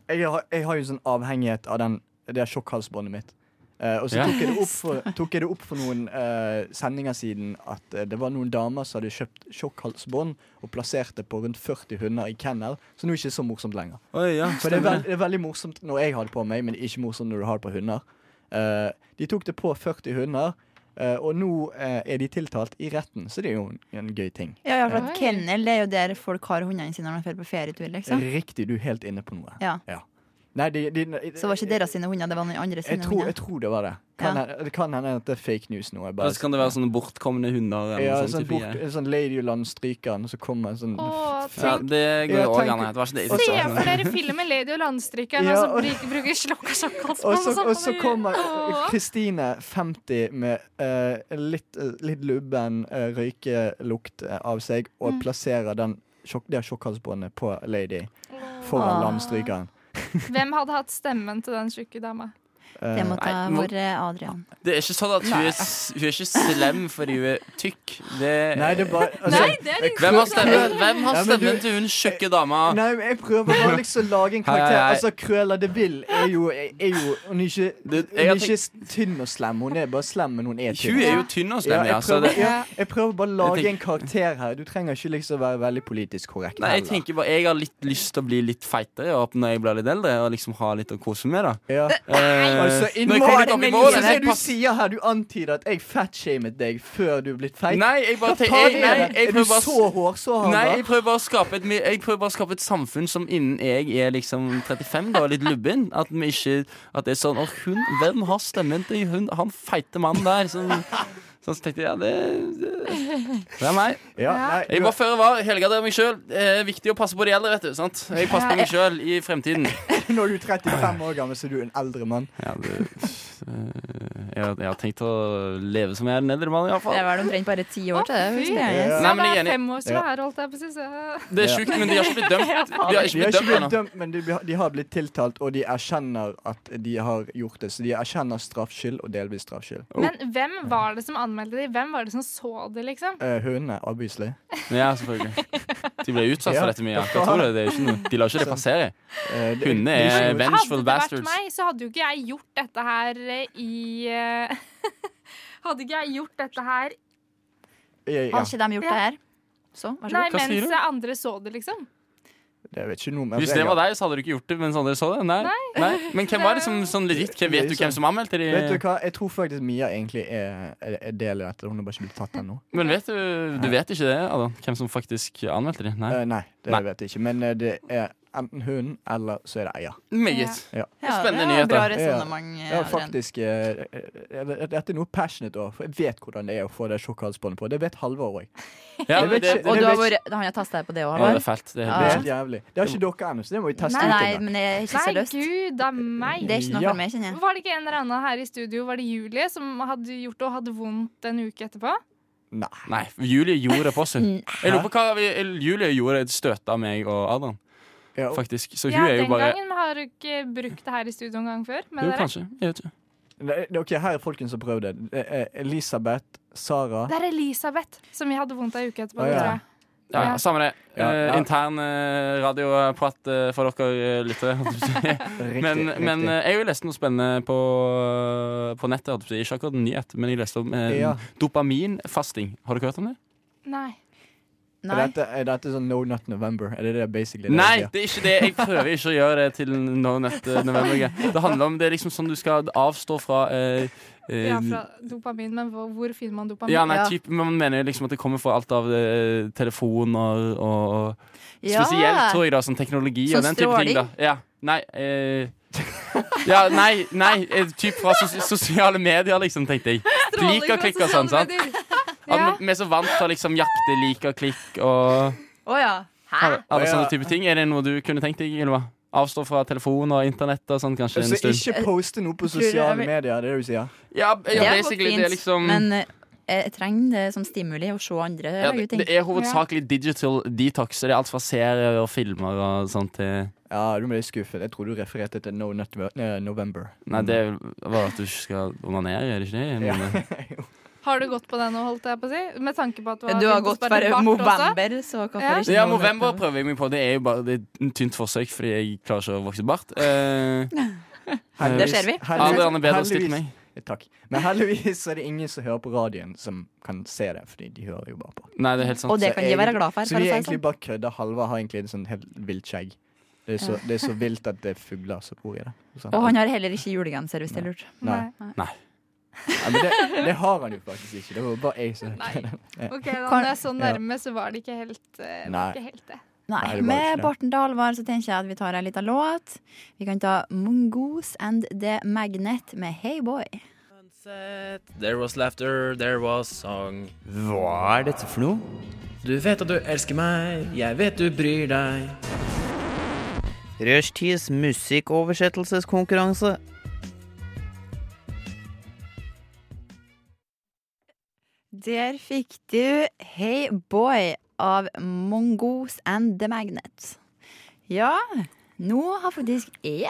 jeg, har, jeg har jo sånn avhengighet av den, det sjokkhalsbåndet mitt. Eh, og så tok, jeg det opp for, tok jeg det opp for noen eh, sendinger siden at eh, det var noen damer som hadde kjøpt sjokkhalsbånd og plassert det på rundt 40 hunder i kennel. Så nå er det ikke så morsomt lenger. Oi, ja, For det er, veld, det er veldig morsomt når jeg har det på meg, men ikke morsomt når du har det på hunder. Eh, de tok det på 40 hunder, og nå eh, er de tiltalt i retten, så det er jo en, en gøy ting. Ja, ja, for at Kennel det er jo der folk har hundene sine når de drar på ferietur. liksom Riktig, du er helt inne på noe. Ja. Nei, de, de, Så var ikke deres sine hunder, det var noen andre jeg sine tror, hunder. jeg tror det var det. Kan Ja. Det kan hende at det er fake news nå. bare- så kan det være sånne bortkomne hunder. Eller ja, sånn, bort, en sånn Lady og Landstrykeren, og så kommer en sånn Å, Ja, det går jo òg an. Se for dere filmen 'Lady og landstrykeren' Ja, og og- så bruker slokk Og sjokkhalsbånd. så, og så kommer Åh. Kristine 50 med uh, litt, uh, litt lubben uh, røykelukt av seg og Mm. plasserer den sjokk, det sjokkhalsbåndet på Lady foran landstrykeren. Hvem hadde hatt stemmen til den tjukke dama? Eh, Det måtte Nei, ha vært Adrian. Det er ikke sånn at hun er, hun er ikke slem fordi hun er tykk. Det, Nei, det er bare altså, Nei, det er hvem har stemmen, hvem har du- stemmen til hun tjukke dama? Nei, men jeg prøver bare liksom å lage en karakter. hei, hei. Altså, Cruella de Ville er jo, er jo Hun er ikke, hun er ikke tynn og slem. Hun er bare slem, men hun er tynn. Hun er jo tynn og slem, ja. Jeg prøver, ja, jeg prøver bare å lage en karakter her. Du trenger ikke liksom være veldig politisk korrekt. nei, jeg heller. tenker bare Jeg har litt lyst til å bli litt feitere når jeg blir litt eldre, og liksom ha litt å kose med, da. ja. Eh, Altså, i når jeg kommer litt opp i mål, det du sier her, du antyder at jeg fatshamet deg før du er blitt feit. Nei, jeg bare tenker jeg, nei, jeg Er du så hårsår, Nei, jeg prøver bare å skape et, jeg prøver bare å skape et samfunn som innen jeg er liksom 35, da, litt lubben. At vi ikke At det er sånn Å, hun Hvem har stemmen til hun, han feite mannen der? Sånn, så tenkte jeg ja, det, det, det er meg. Ja, nei, Jeg var føre var. Helga, det er meg sjøl. Det er viktig å passe på de eldre, vet du. sant? Jeg passer på meg sjøl i fremtiden. Når du er 35 år gammel, så er du en eldre mann. Ja, det, eh, jeg, har- jeg har tenkt å leve som jeg er en eldre mann, Det var er vel omtrent bare ti år til det. Fy. hvis det er Nei, men jeg er enig. Det er sjukt, men de har ikke blitt dømt. De har ikke blitt dømt blitt ennå. dømt, men de, de har blitt tiltalt, og de erkjenner at de har gjort det. Så de erkjenner straffskyld og delvis straffskyld. Men hvem var det som anmeldte de? Hvem var det som så det, liksom? Uh, Hundene, obviously. Ja, selvfølgelig. De ble utsatt for dette mye. Jeg tror det, det er ikke noe. De lar ikke det passere. Eh, Hundene er vengeful bastards. Hadde det vært meg, så hadde jo ikke jeg gjort dette her eh, i eh, Hadde ikke jeg gjort dette her Ja, ja. Har ikke de gjort det her? Så, vær så god. Nei, mens andre så det, liksom. Det vet ikke noe mer Hvis det var deg, så hadde du ikke gjort det mens andre så det? Nei. Nei. Men hvem var det som sånn legit? Hvem vet du hvem som anmeldte Vet du hva, Jeg tror faktisk Mia egentlig er, er, er del i dette. Hun har bare ikke blitt tatt ennå. Men vet du Du vet ikke det, Adam? Hvem som faktisk anmeldte de? Nei. uh, nei, det Nei. vet jeg ikke. Men eh, det er enten hunden, eller så er det eier. Meget. Ja. Ja, Spennende det er Bra resonnement. Ja, Adrian. faktisk. eh, eh, Dette er noe passionate òg, for jeg vet hvordan det er å få det sjokkhalsbåndet på. Det vet Halvor òg. Ja, Og du har vært, han har testa deg på det òg, ja, det er fælt. Det er helt helt jævlig. Det har ikke dere ennå, så det må vi teste Nei, ut. nei, men det er ikke så Nei, gud a meg. Det er ikke noe Ja. for meg, kjenner jeg. Var det ikke en eller annen her i studio, var det Julie, som hadde gjort det og hadde vondt en uke etterpå? Nei. Nei, Julie gjorde det på seg. Jeg lurer på hva vi, Julie gjorde et støt av meg og Adrian, Ja, faktisk. Så hun Ja, er jo den gangen har du ikke brukt det her i studio en gang før? Med Jo, dere? kanskje. Jeg vet ikke. ok, Her er folkens som prøvde. Er Elisabeth, Sara Det er Elisabeth som vi hadde vondt av uke etterpå. Å, ja. tror jeg. Ja, Ja. Samme det. Ja, ja. Uh, intern uh, radioprat uh, for dere uh, lyttere. men, riktig. men eh, jeg har jo lest noe spennende på, på nettet. Ikke akkurat en nyhet, men jeg leste om eh, Ja. dopaminfasting. Har dere hørt om det? Nei. Er, dette, er dette sånn No Nut November? Er det det basically det Nei, det er ikke det. Jeg prøver ikke å gjøre det til No Nut eh, November. Det handler om det er liksom sånn du skal avstå fra eh, eh, Ja, fra dopamin, men hvor, hvor finner man dopamin? Ja, nei, Ja. typ, Man mener jo liksom at det kommer fra alt av eh, telefoner og, og Ja. Spesielt, tror jeg, da, sånn teknologi så og den type ting. da Ja, Nei eh, Ja, nei, nei typ fra sos sosiale medier, liksom, tenkte jeg. Sosiale medier sånn. sant? At vi er så vant til å liksom jakte lik og klikk og oh, ja. Hæ? alle sånne type ting. Er det noe du kunne tenkt deg, Ylva? Avstå fra telefon og internett og sånn, kanskje en Så stund? ikke poste noe på er sosiale medier, det er det du sier? Ja, Det basically. fint, Det er liksom men eh, jeg trenger det som stimuli å se andre ja, det, ting. det er hovedsakelig digital detox. Det er alt fra serier og filmer og sånt til Ja, du ble skuffet. Jeg tror du refererte til No Nut eh, November. Nei, det var at du ikke skal onanere, er det ikke det? Ja. Har du gått på den nå, holdt jeg på å si? Med tanke på at du har, Du har gått for november, så hvorfor Ja. ikke ja, Movember november prøver jeg meg på. Det er jo bare det er et tynt forsøk, fordi jeg klarer ikke å vokse bart. Uh, Det ser vi. Adrian er bedre stilt heldigvis- enn meg. Takk. Men heldigvis er det ingen som hører på radioen, som kan se det, fordi de hører jo bare på. Nei, det er helt sant. Og det kan de være glad for. Så vi egentlig sånn. bare kødder. Halvard har egentlig en sånn helt vilt skjegg. Det er, så, det er så vilt at det er fugler som bor i det. Sånn. Og han har heller ikke julegenser, hvis det er lurt. Nei. Nei. Ja, men det, det har han jo faktisk ikke. Det var bare jeg som. OK, da det er så Ja. nærme, så var det ikke helt, uh, Nei. ikke helt det. Nei, Nei, det Med barten til så tenker jeg at vi tar en liten låt. Vi kan ta Mongoose and The Magnet med Hey Boy. There was laughter, there was song. Hva er dette for noe? Du vet at du elsker meg, jeg vet du bryr deg. Rushtids musikkoversettelseskonkurranse. Der fikk du Hey Boy av Mongoose and The Magnet. Ja, nå har faktisk jeg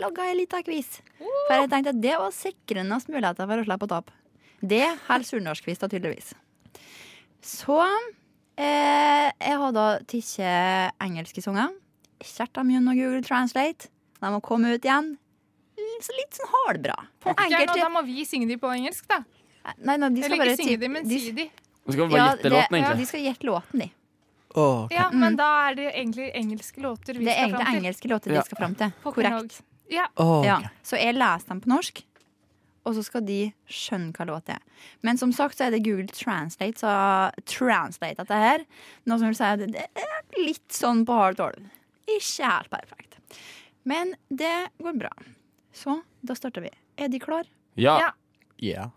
logga ei lita quiz. For jeg tenkte at det var sikrende muligheter for å slippe å tape. Det holder da, tydeligvis. Så eh, jeg har da tatt engelske sanger. Kjært dem og Google Translate. De må komme ut igjen. Så litt sånn halvbra. Nå, enkelte da må vi synge de på engelsk, da. Nei, nei, de skal Eller bare ikke synge de, men si de. De skal bare Ja, gjette det- låten, Ja, egentlig. de skal gjette låten, de. Åh, Ja, Mm. men da er det egentlig engelske låter vi Det er skal egentlig fram til. engelske låter Ja. de skal fram til. Pokker Korrekt. nog. Ja. Åh, Ja. Så jeg leser dem på norsk, og så skal de skjønne hva låt det er. Men som sagt så er det Google Translate, så translate dette her. Noe som vil si at det er litt sånn på halv tolv. Ikke helt perfekt. Men det går bra. Så da starter vi. Er de klar? Ja. Ja. Ja.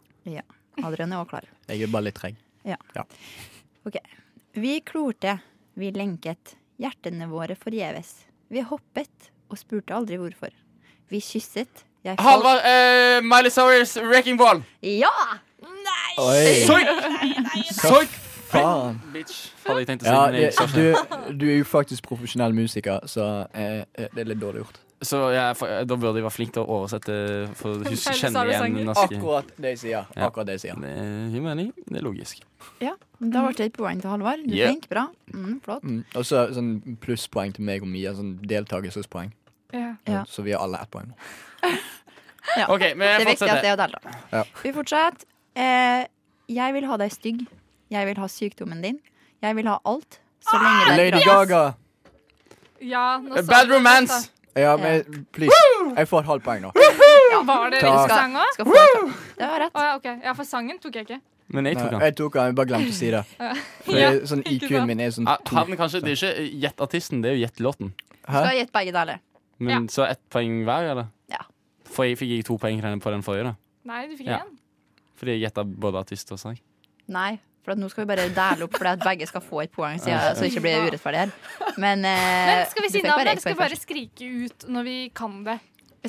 Adrian er òg klar. Jeg er bare litt treg. Vi klorte, vi lenket, hjertene våre forgjeves. Vi hoppet og spurte aldri hvorfor. Vi kysset. Jeg falt- Halvard, uh, Miley Cyrus, 'Wrecking Ball'. Ja! Oi, Soik! faen. Bitch, hadde jeg tenkt å si. Ja, det, du, du er jo faktisk profesjonell musiker, så eh, eh, det er litt dårlig gjort. Så jeg, da burde jeg være flink til å oversette for å huske, kjenne igjen norske Akkurat det jeg sier. Ja. Akkurat det jeg sier. Det gir mening. Det er logisk. Ja, Da ble det et poeng til Halvard. Du er Yeah. flink. Bra. Mm, flott. Mm. Og så sånn plusspoeng til meg og Mia. Sånn deltakelsespoeng. Ja. Ja. Så vi har alle ett poeng. Ja. OK, vi Det viktigste det er å delta. Ja. Vi fortsetter. Eh, jeg vil ha deg stygg. Jeg vil ha sykdommen din. Jeg vil ha alt. Så lenge det er Lady. Gaga! ja nå sa Bad Romance. Ja, men please. Jeg får et halvt poeng nå. Ja, Var det Takk. riktig sang òg? Skal få et Det var rett. Å ja, ok. Ja, for sangen tok jeg ikke. Men jeg tok Nei, den. jeg tok den, jeg bare glemte å si det. For Ja, jeg, sånn ikke IQ-en min er sånn Ja, to. Han kanskje, Det er ikke gjett artisten, det er jo gjett låten. Skal Hæ? jeg gjette begge deler? Men Så ett poeng hver, eller? Ja. For jeg fikk jeg to poeng på den forrige, da. Nei, du fikk Ja. én. Fordi jeg gjetta både artist og sang. Nei. For at nå skal vi bare dele opp, for at begge skal få et poeng, så, jeg, så det ikke blir urettferdig her. Men, eh, Men skal vi si navnet, bare eller skal vi bare skrike ut når vi kan det?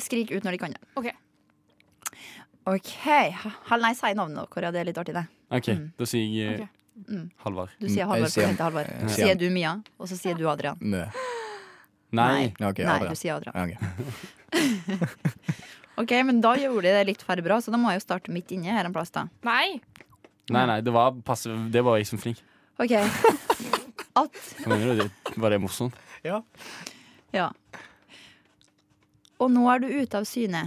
Skrik ut når de kan det. Ok. OK. Nei, si navnet deres. Ja, det er litt artig, det. OK, Mm. da sier jeg okay. Mm. Halvard. Du sier Halvard, for du heter Halvard. Så sier du Mia, og så sier du Adrian. Mø. Nei. Okay, Nei, du sier Adrian. Ok. Ok, men da gjorde de det litt færre bra, så da må jeg jo starte midt inne her en plass, da. Nei. Nei, nei, det var passe Det var jeg som flink. Ok. At mener du det, Var det morsomt? Ja. Ja. Og nå er du ute av syne.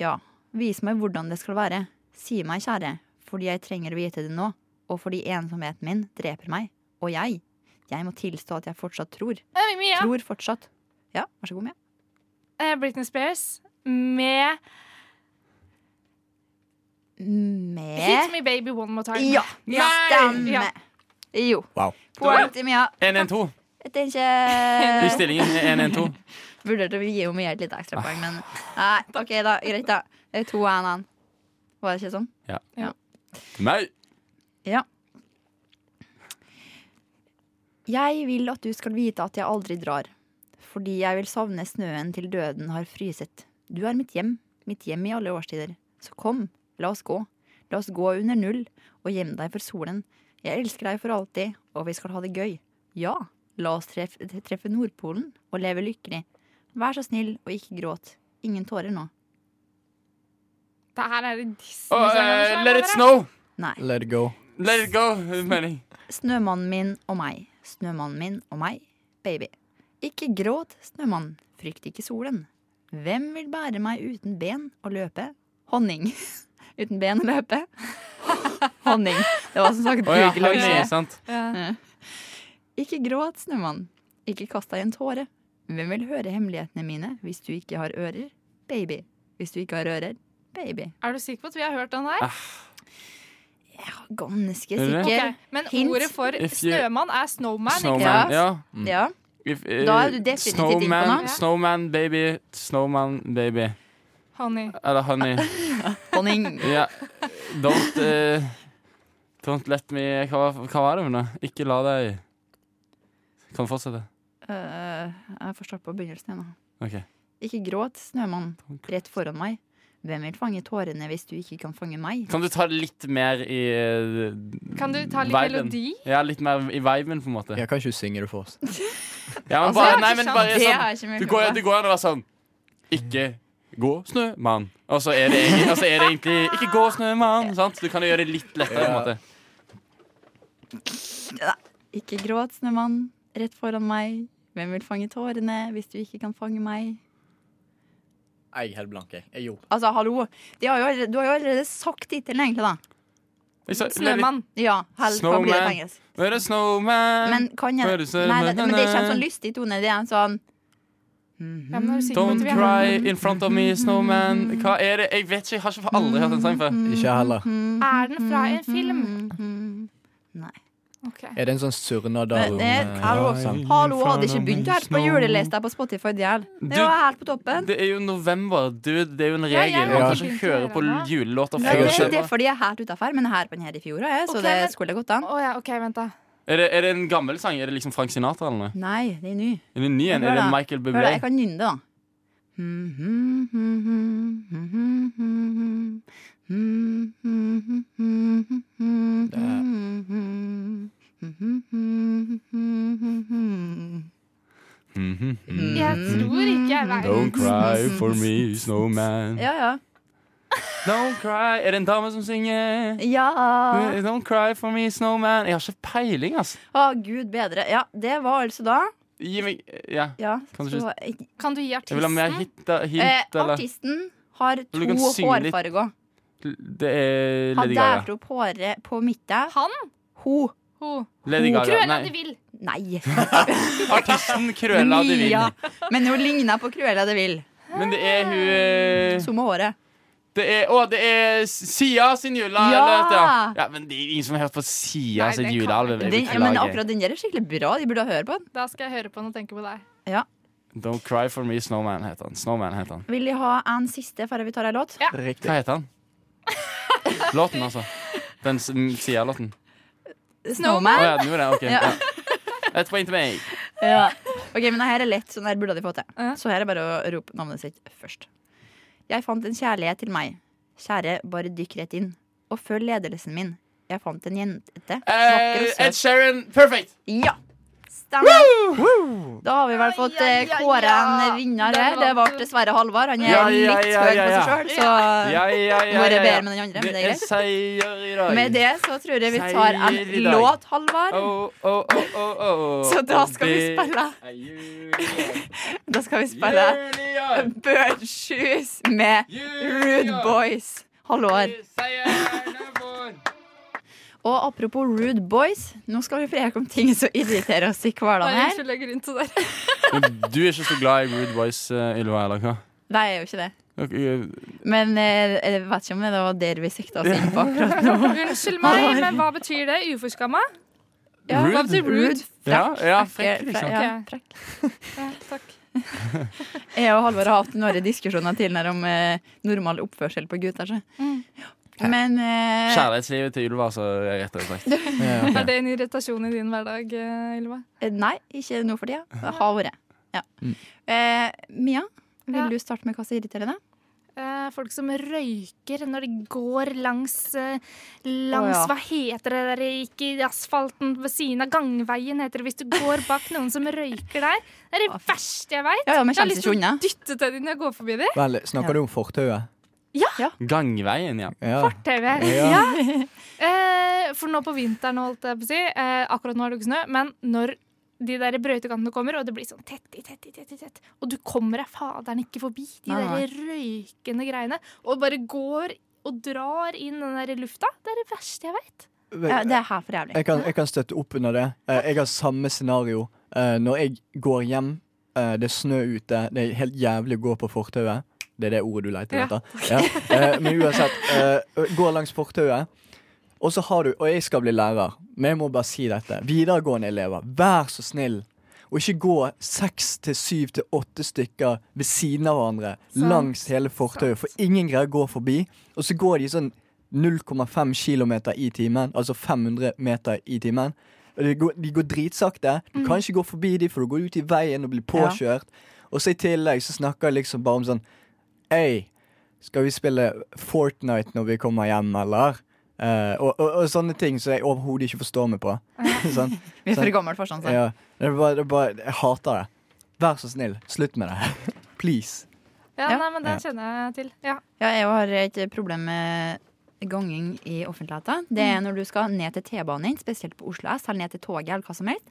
Ja, vis meg hvordan det skal være. Si meg, kjære, fordi jeg trenger å vite det nå, og fordi ensomheten min dreper meg. Og jeg, jeg må tilstå at jeg fortsatt tror. Eh, Mia. Tror fortsatt. Ja, vær så god, Mia. Eh, Britney Spears med Med Hit Me Baby One More Time. Ja, ja. stemmer. Ja. Jo. Wow. Poeng til Mia. 1-1-2. Jeg tenker I stillingen 1-1-2. Vurderte å gi henne et litt ekstra poeng, men nei, OK, da. Greit, da. Det er To er en annen. Var det ikke sånn? Ja. Ja. Meg. Ja. Jeg vil at du skal vite at jeg aldri drar, fordi jeg vil savne snøen til døden har fryset. Du er mitt hjem, mitt hjem i alle årstider. Så kom, la oss gå. La oss gå under null og gjemme deg for solen. Jeg elsker deg for alltid, og vi skal ha det gøy. Ja, la oss treffe, treffe Nordpolen og leve lykkelig. Vær så snill og ikke gråt. Ingen tårer nå. Det her er en Disney-sanger. uh, let it snow! Nei. Let it go. Let it go, mening. Snømannen min og meg. Snømannen min og meg, baby. Ikke gråt, snømann. Frykt ikke solen. Hvem vil bære meg uten ben og løpe? Honning. uten ben å løpe? Honning. Det var som sagt oh, ja, honning. Ja. Ikke gråt, snømann. Ikke kast deg en tåre. Hvem vil høre hemmelighetene mine hvis du ikke har ører? Baby. Hvis du ikke har ører? Baby. Er du sikker på at vi har hørt den der? Ah. Det det? sikker. Okay. Men Hint. ordet for snømann er snowman. ikke sant? ja. Mm. Ja. If, uh, Da er du definitivt snowman, på snowman, noe. Snowman baby, snowman baby. Honey. Eller honey. Honning. Yeah. Don't uh, Don't let me hva, hva var det for noe? Ikke la deg Kan du fortsette? Uh, jeg får starte på begynnelsen igjen. da. OK. Ikke gråt, snømann, rett foran meg. Hvem vil fange tårene hvis du ikke kan fange meg? Kan du ta litt mer i uh, Kan du ta litt viben? melodi? Ja, litt mer i viben, på en måte. Jeg kan ikke synge det for oss. Ja, men Altså, bare, nei, men bare Det sånn det Du går, du går an å være sånn Ikke gå, snømann. Og så er det egentlig, er det egentlig Ikke gå, snømann. Sant? Du kan jo gjøre det litt lettere. på en måte Ja, Ikke gråt, snømann, rett foran meg. Hvem vil fange tårene hvis du ikke kan fange meg? Jeg er helt blank, jeg. jeg jo. Altså, hallo. De har jo, allerede- du har jo allerede sagt tittelen, egentlig, da. Snømann. Ja, hell, hva blir det på Snowman. engelsk? Det snowman. Men kan jeg det Nei, nei, men det er ikke en sånn lystig tone. Det er en sånn Ja, -hmm. Don't cry in front of me, snowman. Hva er det? Jeg vet ikke, jeg har ikke aldri hørt den sangen før. Ikke heller. Er den fra en film? Nei. Okay. Er det en sånn Surnadal hallo, hallo, hadde ikke begynt her på julelista på Spotify. Det det var helt på toppen. Det er jo november, dude. Det er jo en Ja, regel. jeg Man kan ikke høre på julelåter før det, skjønner. det er fordi jeg er helt utafor, men jeg er her på den her i fjor òg, så okay, det skulle gått an. Oh, ja, OK, vent, da. Er det, er det en gammel sang? Er det liksom Frank Sinatra eller noe? Nei, det er ny. Er det en ny en? Er det Michael Bublé? Hør da, jeg kan nynne det, da. Mhm. Jeg tror ikke jeg vet. Don't cry for me, snowman. Ja, ja. Don't cry Er det en dame som synger? Ja. Don't cry for me, snowman. Jeg har ikke peiling, altså. Å, gud bedre. Ja, det var altså da Gi meg Ja. Ja, Kan du så, Kan du gi Jeg vil ha mer artisten? hit, hint, eh, Artisten har to hårfarger. Det er Lady Lady Han Gaga. opp håret på midten. Han? Ho. Ho. Lady Gaga. Cruella Nei. de Vil. Nei. Artisten Cruella de Vil. Men hun ligner på Cruella de Vil. Men det er hun eh, Som med håret. Det er, å, det er Sia sin jule... Ja! eller ja! Men det er ingen som har hørt på Sia Nei, sin julealbum. Den, ja, men akkurat den der er skikkelig bra. De burde høre på den. Da skal jeg høre på den og tenke på deg. Ja. Don't Cry For Me, Snowman heter han. Snowman heter han. Vil de ha en siste før vi tar ei låt? Riktig. Hva heter han? Låten, altså. Den Sia-låten. Å Snowman? ja, den gjorde det? Ok. Ja. Ja. Et poeng til meg. Ja. Ok, men det her er lett, så her burde de få til. Ja. Så her er bare å rope navnet sitt først. Jeg fant en kjærlighet til meg. Kjære, bare dykk rett inn. Og følg ledelsen min. Jeg fant en jente. Eh, Vakker og Ed. Sheeran, perfect! Ja. Stemmer. Da har vi vel fått eh, kåre en vinner her. Det ble dessverre Halvard. Han er Ja, ja, litt ja, høy ja, på seg sjøl, så Ja, ja, ja, må ja, være ja. bedre med den andre. Men det er er greit. Med det så tror jeg vi tar en låt, Halvard. Oh, oh, oh, oh, oh. Så da skal vi spille er. Da skal vi spille! Bird Shoes med Rude Boys. Halvår. Seieren er vår. Og apropos Rude Boys, nå skal vi preke om ting som irriterer oss i hverdagen her. Unnskyld, jeg det der. Du er ikke så glad i Rude Boys, uh, Ylva, eller hva? Nei, jeg er jo ikke det. Eh, Men eh, jeg vet ikke om det var der vi sikta oss inn på akkurat nå. Unnskyld meg, men hva betyr det? Uforskamma? Ja, Hva betyr rude? Ja, ja, Frekk, frekk, liksom. Ja, frekk. Ja, takk. Jeg og Halvor har hatt noen diskusjoner tidligere om eh, normal oppførsel på gutter. Så. Mm. Men eh, Kjærlighetslivet til Ylva, så rett og slett. Er det en irritasjon i din hverdag, eh, Ylva? eh, Nei, ikke nå for tida. Det har vært. Ja. Mm. Eh, Mia, vil Ja. du starte med hva som irriterer deg? Eh, folk som røyker når de går langs Langs, oh, ja. hva heter det der ikke i asfalten ved siden av gangveien, heter det hvis du går bak noen som røyker der. Det er det verste jeg veit. Ja, ja, men jeg har lyst til å dytte til dem når jeg går forbi dem. Vel, snakker du om fortauet? Gangveien, ja. Ja. Fortauet. Ja. Ja. Eh, for nå på vinteren, holdt jeg på å si. Eh, akkurat nå er det ikke snø, men når de der brøytekantene kommer, og det blir sånn tett i tett i tett, tett, og du kommer deg faderen ikke forbi de Nei, nei. der røykende greiene, og bare går og drar inn den der lufta, det er det verste jeg vet. Ja, det er her for jævlig. Jeg kan, jeg kan støtte opp under det. Eh, Jeg har samme scenario. Eh, Når jeg går hjem, eh, det er snø ute, det er helt jævlig å gå på fortauet. Det er det ordet du leter Ja, etter. Ja. Eh, Men uansett, eh, går langs fortauet. Og så har du, og jeg skal bli lærer, men jeg må bare si dette. Videregående elever, vær så snill. Og ikke gå seks til syv til åtte stykker ved siden av hverandre Sant. langs hele fortauet, for ingen greier å gå forbi. Og så går de sånn 0,5 km i timen, altså 500 meter i timen. De går, de går dritsakte. Du kan ikke gå forbi dem, for du går ut i veien og blir påkjørt. Og så i tillegg så snakker jeg liksom bare om sånn Hei, skal vi spille Fortnite når vi kommer hjem, eller? Uh, og, og, og sånne ting som jeg overhodet ikke forstår meg på. sånn. Vi er for gammelt gammel for sånt. så. Ja, det er bare, det er bare, jeg hater det. Vær så snill, slutt med det. Please. Ja, Ja. nei, men den kjenner jeg til. Ja. Ja, jeg har et problem med ganging i offentligheten. Det er når du skal ned til T-banen, spesielt på Oslo S, eller ned til toget, eller hva som helst.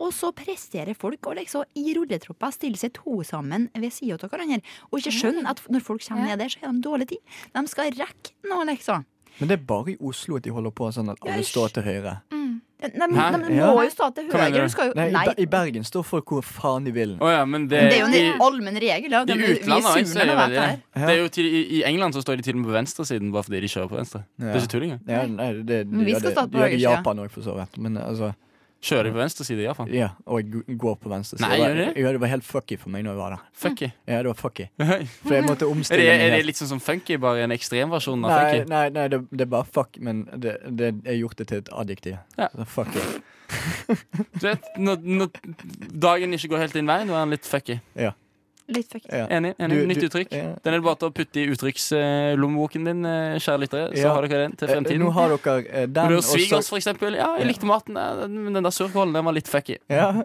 Og så presterer folk å liksom, i rulletroppa stille seg to sammen ved sida av hverandre. Og ikke skjønne at når folk kommer Ja. ned der, så er de dårlig tid. De skal rekke noe, liksom. Men det er bare i Oslo at de holder på sånn at alle står til høyre. Mm. De, de, de, må Ja. jo stå til høyre. du? Du skal jo, Nei, i, nei, I Bergen står folk hvor faen de vil. Oh, ja, men det, det er jo en allmenn regel. Ja. i De- utlandet også sure er det det. er jo til, i, I England så står de til og med på venstresiden bare fordi de kjører på venstre. Det er ikke tull engang. Ja, nei, det, de, vi gjør skal stå på de i høyresida. Japan òg, for så vidt. Men altså, Kjører de på venstre side i Japan? ja, og jeg går på venstre side. Nei, gjør de det? Ja, det var helt fucky for meg når jeg var der. Fucky? Ja, det var fucky. er, For jeg måtte omstille meg er det litt sånn som funky, bare en ekstremversjon av Nei, funky? nei, nei det, det er bare fuck, men det, det, jeg gjort det til et adjektiv. Ja. Så fucky. Du vet, når, når dagen ikke går helt din vei, nå er den litt fucky. Litt fuck. Ja. Enig? enig. Du- Nytt du- uttrykk. ja. Den er det bare til å putte i uttrykkslommeboken din, eh, kjære lyttere. Så Ja. har dere den til Eh, fremtiden. Nå har dere eh, den, Når du og har svigers, for eksempel. Ja, jeg Ja. likte maten, men den der surkålen den var litt fucky. ja.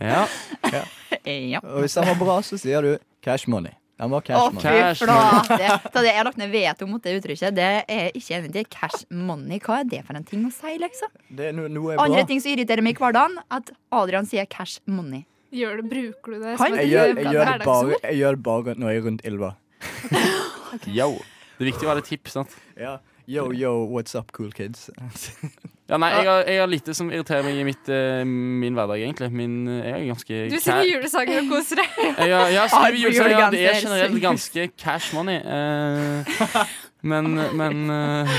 Ja. Ja. Og hvis den var bra, så sier du cash money. Den var cash fy money. Cash flate! Så det jeg har lagt ned veto mot det uttrykket. Det er jeg ikke enig i. Cash money, hva er det for en ting å si, liksom? Det er no, noe er Andre ting som irriterer meg i hverdagen, at Adrian sier cash money. Gjør det, bruker du det Han- som Jeg et gjør, jeg, gjør det bare, hverdagsord? jeg gjør det bare når jeg er rundt Ylva. Yo. Det er viktig å være litt hipp, sant? Ja. Yo, yo, what's up, cool kids? Ja, nei, jeg har, jeg har lite som irriterer meg i mitt, uh, min hverdag, egentlig. Min, eh, jeg er ganske Du sier synger julesanger og koser deg. Jeg har, jeg har julesanger, ja, det er generelt ganske cash money. Uh, men men eh,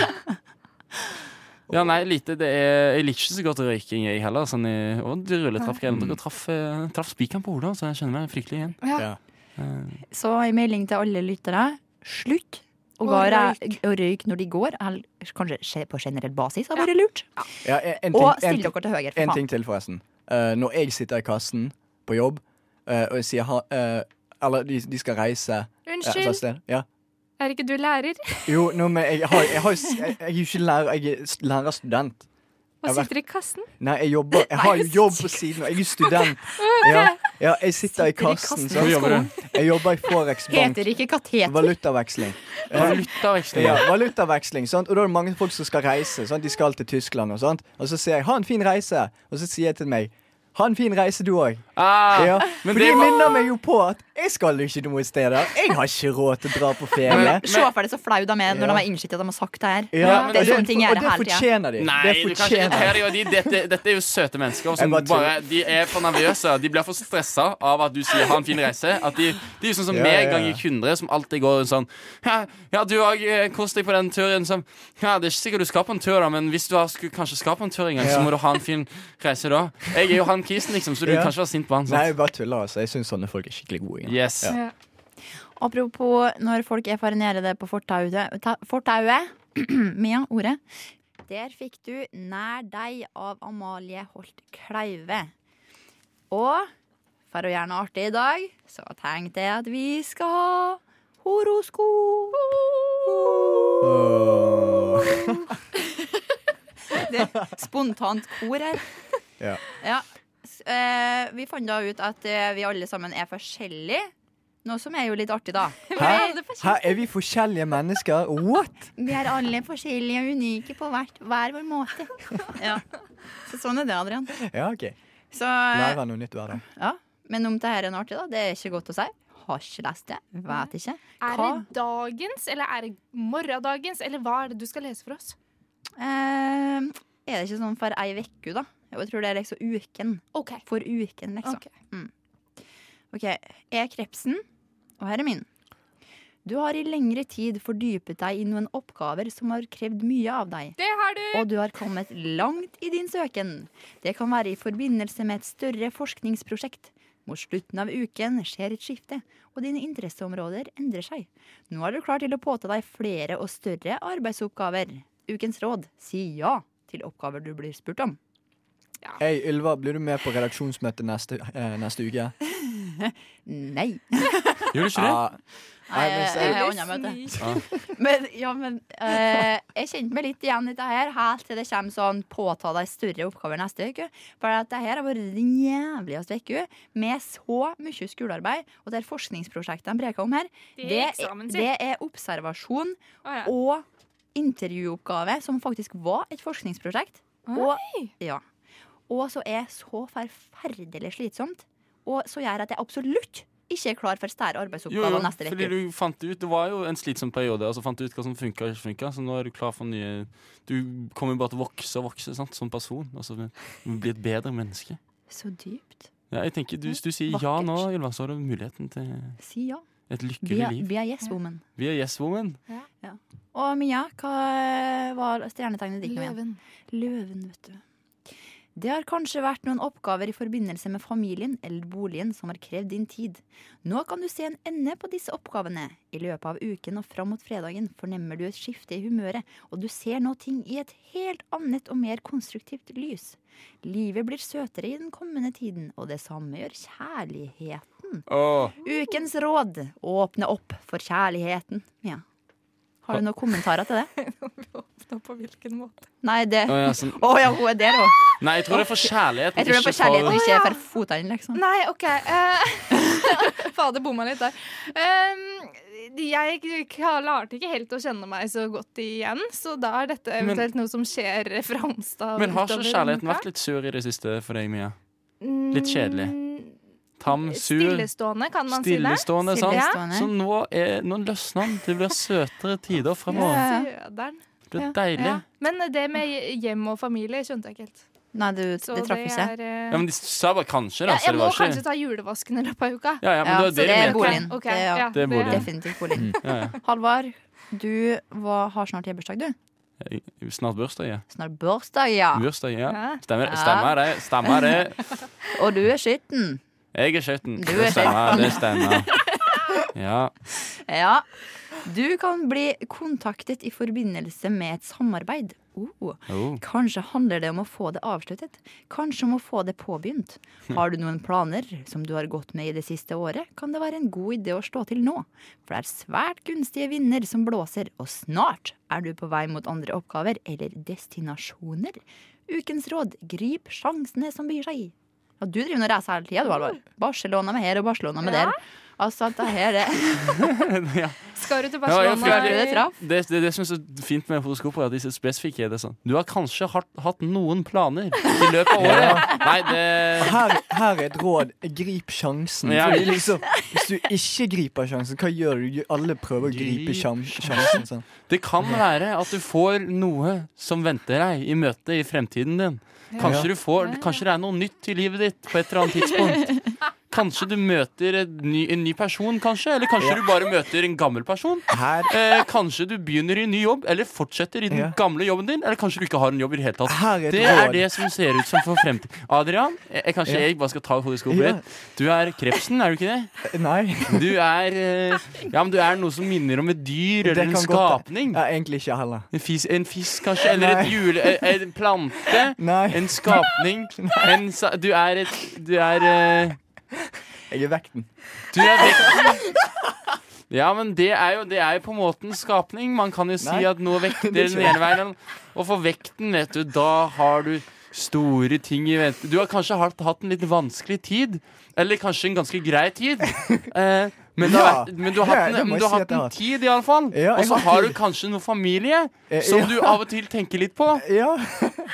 Ja, nei, lite. Det er, jeg liker ikke så godt røyking, jeg heller. Sånn i, og det rulletrappgreiene. Dere traff, eh, traff spikeren på hodet, så jeg kjenner meg fryktelig igjen. Ja. Ja. Eh, Så en melding til alle lyttere. Slutt å Og gå røyk. røyk. og røyk når de går. Eller kanskje skje- på generell basis har vært lurt. Ja, en, en, ting, Og still dere til høyre, en ting til, forresten. Uh, når jeg sitter i kassen på jobb, uh, og jeg sier ha, uh, Eller de, de skal reise eh, Unnskyld. Ja. Er ikke du lærer? Jo, nå, men jeg, har, jeg, har, jeg, jeg er jo ikke lærer, jeg er lærerstudent. Og sitter i kassen? Nei, jeg jobber Jeg har jo jobb på siden, og jeg er student. Ja, ja jeg sitter i kassen. på. Jeg jobber i Forex Bank. Heter ikke kateter. Valutaveksling. Valutaveksling. Ja, valutaveksling, sant? Og da er det mange folk som skal reise. Sant? De skal til Tyskland og sånt. Og så sier jeg 'ha en fin reise', og så sier jeg til meg 'ha en fin reise, du òg'. Ah, Ja, men for det de minner meg jo på at jeg skal ikke noen steder. Jeg har ikke råd til å dra på ferie. Se for deg så flau de er når Ja. de har innsett at de har sagt det her. Ja, det er sånne ting jeg og gjør det hele tida. fortjener de. Nei, det fortjener de. de- Dette, dette er jo søte mennesker som bare bare De er for nervøse. De blir for stressa av at du sier 'ha en fin reise'. At de, de er jo sånn som Ja, meg ja, ja. ganger 100, som alltid går sånn Ja, ja du òg kos deg på den turen. Som, ja, det er ikke sikkert du skal på en tur, da, men hvis du har, skulle kanskje skal på en tur en gang, så må du ha en fin reise da. Jeg er jo han kisen, liksom, så du Ja. kan ikke være sint på han. Nei, jeg bare tuller. altså Jeg syns sånne folk er skikkelig gode. igjen. Yes. Ja. Ja. Apropos når folk er farinerede på fortauet ta- Fortauet. Mia, ordet. Der fikk du 'Nær deg' av Amalie Holt Kleive. Og for å gjøre noe artig i dag, så tenkte jeg at vi skal ha horoskop. Det er spontant kor her. Ja. Ja. Eh, vi fant da ut at eh, vi alle sammen er forskjellige. Noe som er jo litt artig, da. Hæ? Hæ? Er vi forskjellige mennesker? What? Vi er alle forskjellige og unike på hvert, hver vår måte. Ja. Så sånn er det, Adrian. Ja, OK. Så, Lærer noe nytt hver dag. ja. Men om det her er noe artig, da, det er ikke godt å si. Har ikke lest det. Vet ikke. Er det dagens, eller er det morgendagens, eller hva er det du skal lese for oss? Eh, er det ikke sånn for ei uke, da? Jeg tror det er liksom uken. Okay. For uken, liksom. ok. OK. Jeg er krepsen, og her er min. Du har i lengre tid fordypet deg i noen oppgaver som har krevd mye av deg. Det har du! Og du har kommet langt i din søken. Det kan være i forbindelse med et større forskningsprosjekt. Mot slutten av uken skjer et skifte, og dine interesseområder endrer seg. Nå er du klar til å påta deg flere og større arbeidsoppgaver. Ukens råd si ja til oppgaver du blir spurt om. Hei, Ylva, blir du med på redaksjonsmøte neste, eh, neste uke? Nei. Gjør du ikke det? Nei, men jeg, har annet møte. Ja. Men, ja, men eh, jeg kjente meg litt igjen i dette her, helt til det kommer sånn påta deg større oppgaver neste uke. For at det her har vært den jævligste uka med så mye skolearbeid. Og det forskningsprosjektet de preker om her, Det er det, eksamen, er, det er observasjon ja. og intervjuoppgave, som faktisk var et forskningsprosjekt. Og, ja. Og så er så forferdelig slitsomt. Og så gjør at jeg absolutt ikke er klar for større Jo, arbeidsoppgaver jo, neste fordi du fant ut Det var jo en slitsom periode, og så fant du ut hva som funka og ikke funka. Så nå er du klar for nye Du kommer bare til å vokse og vokse sant? som person. Og så bli et bedre menneske. Så dypt. Ja, jeg tenker, du, Hvis du sier ja nå, Ylva, så har du muligheten til Si ja. et lykkelig liv. Vi er yes woman. Vi er Yes Woman. Og Mia, hva var stjernetegnet ditt? Løven. Løven, vet du. Det har kanskje vært noen oppgaver i forbindelse med familien eller boligen som har krevd din tid. Nå kan du se en ende på disse oppgavene. I løpet av uken og fram mot fredagen fornemmer du et skifte i humøret, og du ser nå ting i et helt annet og mer konstruktivt lys. Livet blir søtere i den kommende tiden, og det samme gjør kjærligheten. Åh, Ukens råd åpne opp for kjærligheten. Ja. Har du noen kommentarer til det? Nå på hvilken måte? Nei, det Å, oh, ja, ja, sånn. hun er der òg. Nei, jeg tror det er for kjærligheten. Jeg tror det er for ikke kjærligheten, ikke for fotene, liksom. Nei, OK. Uh, Fader, bomma litt der. Um, jeg klarte ikke helt å kjenne meg så godt igjen, så da er dette eventuelt noe som skjer fra onsdag. Men har ikke kjærligheten vært litt sur i det siste for deg, Mia? Litt kjedelig? Tam, Su. Stillestående, kan man si det? stillestående, sant? Stillestående. Så nå, er, nå løsner den. Det blir søtere tider fremover. Ja. Det blir deilig. Ja. Men det med hjem og familie skjønte jeg ikke helt. Nei, du, Så det traff ikke. er, eh, Ja, men de sa bare kanskje, da. ja, jeg må var kanskje ikke ta julevasken i løpet av uka. Ja, ja, men Ja, det, så det, er boligen. Okay. Det ja, Det er boligen. Definitivt boligen. Mm. Ja, ja. Halvard, du var, har snart bursdag, du. Snart bursdag, ja. Snart bursdag, ja. Bursdag, ja. Ja. Stemmer, Ja. stemmer det. Stemmer det. Og du er skitten. Jeg er skjøtten. Du Det er stemmer. Det stemmer. Ja. Ja. Du kan bli kontaktet i forbindelse med et samarbeid. Oh. Oh. Kanskje handler det om å få det avsluttet. Kanskje om å få det påbegynt. Har du noen planer som du har gått med i det siste året, kan det være en god idé å slå til nå. For det er svært gunstige vinder som blåser, og snart er du på vei mot andre oppgaver eller destinasjoner. Ukens råd grip sjansene som byr seg. Ja, du driver og reiser hele tida, du, Alvar. Barcelona med her og Barcelona med der. Altså, det her er ja. Skal du til Ja, jeg Barcelona? det. Det, det, det som er så fint med horoskoper, er at de er spesifikke. Det er sånn. Du har kanskje hatt, hatt noen planer i løpet av året. Nei, det Her, her er et råd. Grip sjansen. Ja. Fordi liksom, hvis du ikke griper sjansen, hva gjør du? Alle prøver å gripe sjansen. Sånn. Det kan være at du får noe som venter deg i møte i fremtiden din. Kanskje, du får, kanskje det er noe nytt i livet ditt på et eller annet tidspunkt. Kanskje du møter en ny, en ny person, kanskje. Eller kanskje du bare møter en gammel person. Eh, kanskje du begynner i en ny jobb, eller fortsetter i den Ja. gamle jobben din. Eller kanskje du ikke har en jobb i det hele tatt. er et Det er det som ser ut som for fremtiden. Adrian, jeg, kanskje Ja. jeg bare skal ta horoskopet Ja. Du er krepsen, er du ikke det? Nei. Du er eh, Ja, men du er noe som minner om et dyr eller en kan godt- skapning. Ja, egentlig ikke heller. En, fis, en fisk, kanskje? Eller et jule... eh, En plante? Nei. En skapning? En, sa- du er et Du er eh, Jeg er vekten. Du er vekten. Ja, men det er, jo, det er jo på en måte en skapning. Man kan jo si Nei. at noe vekter er den ene veien. Og for vekten, vet du, da har du store ting i vente. Du har kanskje hatt, hatt en litt vanskelig tid. Eller kanskje en ganske grei tid. Eh, men, du har Ja, da, men du har hatt en, du har hatt en tid, iallfall. Ja, og så har du kanskje noe familie Eh, som du av og til tenker litt på. Ja.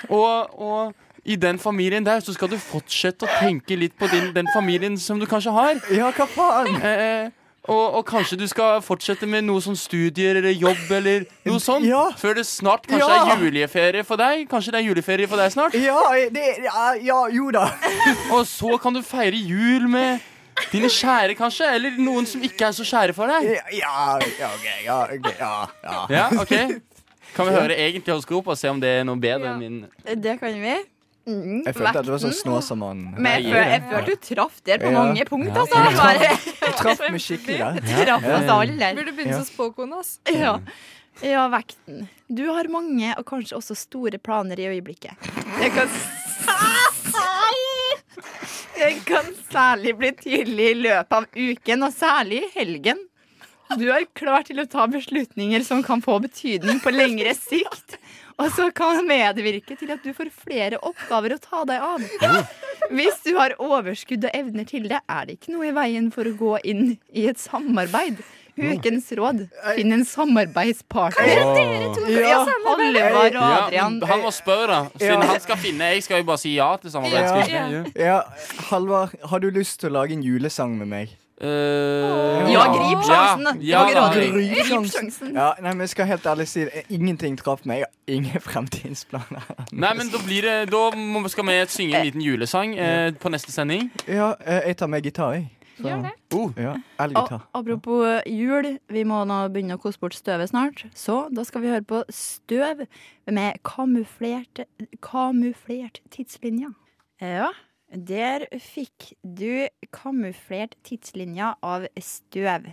Og, og i den familien der så skal du fortsette å tenke litt på din, den familien som du kanskje har. ja, hva faen? Eh, og, og kanskje du skal fortsette med noe som studier eller jobb eller noe sånt. Ja. Før det snart kanskje Ja. er juleferie for deg. Kanskje det er juleferie for deg snart. Ja, det, ja, ja, jo da. Og så kan du feire jul med dine kjære, kanskje. Eller noen som ikke er så kjære for deg. Ja, ja, ok, ja, ok, ja, ja. Ja, ok Kan vi høre egentlig horoskop og se om det er noe bedre enn min? Det kan vi. Mm, Jeg følte at det var sånn Snåsamannen. Snåsamann. Men jeg, føl- jeg følte du traff der på Ja. mange punkt, Ja. altså. Du traff, du traff meg skikkelig der. traff oss alle. Burde begynne Ja. som spåkone, ass. Ja. ja, vekten. Du har mange og kanskje også store planer i øyeblikket. Det kan Det kan særlig bli tydelig i løpet av uken, og særlig i helgen. Du er klar til å ta beslutninger som kan få betydning på lengre sikt, og så kan medvirke til at du får flere oppgaver å ta deg av. Hvis du har overskudd og evner til det, er det ikke noe i veien for å gå inn i et samarbeid. Ukens råd finn en samarbeidspartner. Ja, Halvard og Ja, Adrian. Ja, han må spørre, da. Siden Ja. han skal finne Jeg skal jo bare si ja til samarbeid. Ja, Halvard, har du lyst til å lage en julesang med meg? Eh, Ja, grip sjansen. Ja, ja. Grip sjansen. Ja, nei, men jeg skal helt ærlig si det. Ingenting traff meg. Ingen fremtidsplaner. Nei, men da blir det Da må- skal vi synge en liten julesang eh, på neste sending. Ja, eh, jeg tar med gitar, jeg. Så- Gjør det. Uh, Ja, Og, elgitar. apropos jul, vi må nå begynne å kose bort støvet snart. Så da skal vi høre på Støv med kamuflert, kamuflert tidslinja. Ja, der fikk du kamuflert tidslinja av Støv.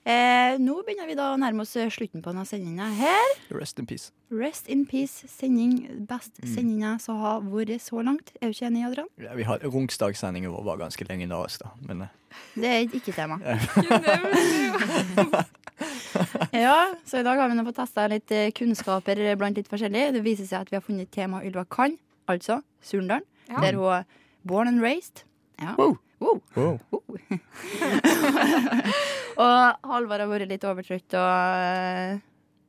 Eh, nå begynner vi da å nærme oss slutten på denne sendinga her. Rest in peace. Rest in peace, sending. Best Mm. sendinga som har vært så langt. Er du ikke enig, Adrian? Ja, vi har Rungsdagssendingen vår var ganske legendarisk, da. Men eh, Det er ikke tema. Ja, så i dag har vi nå fått testa litt eh, kunnskaper blant litt forskjellig. Det viser seg at vi har funnet et tema Ylva kan, altså Surndalen. Ja. Der hun born and raised. Ja. Wow. Wow. wow. Og Halvard har vært litt overtrøtt og uh,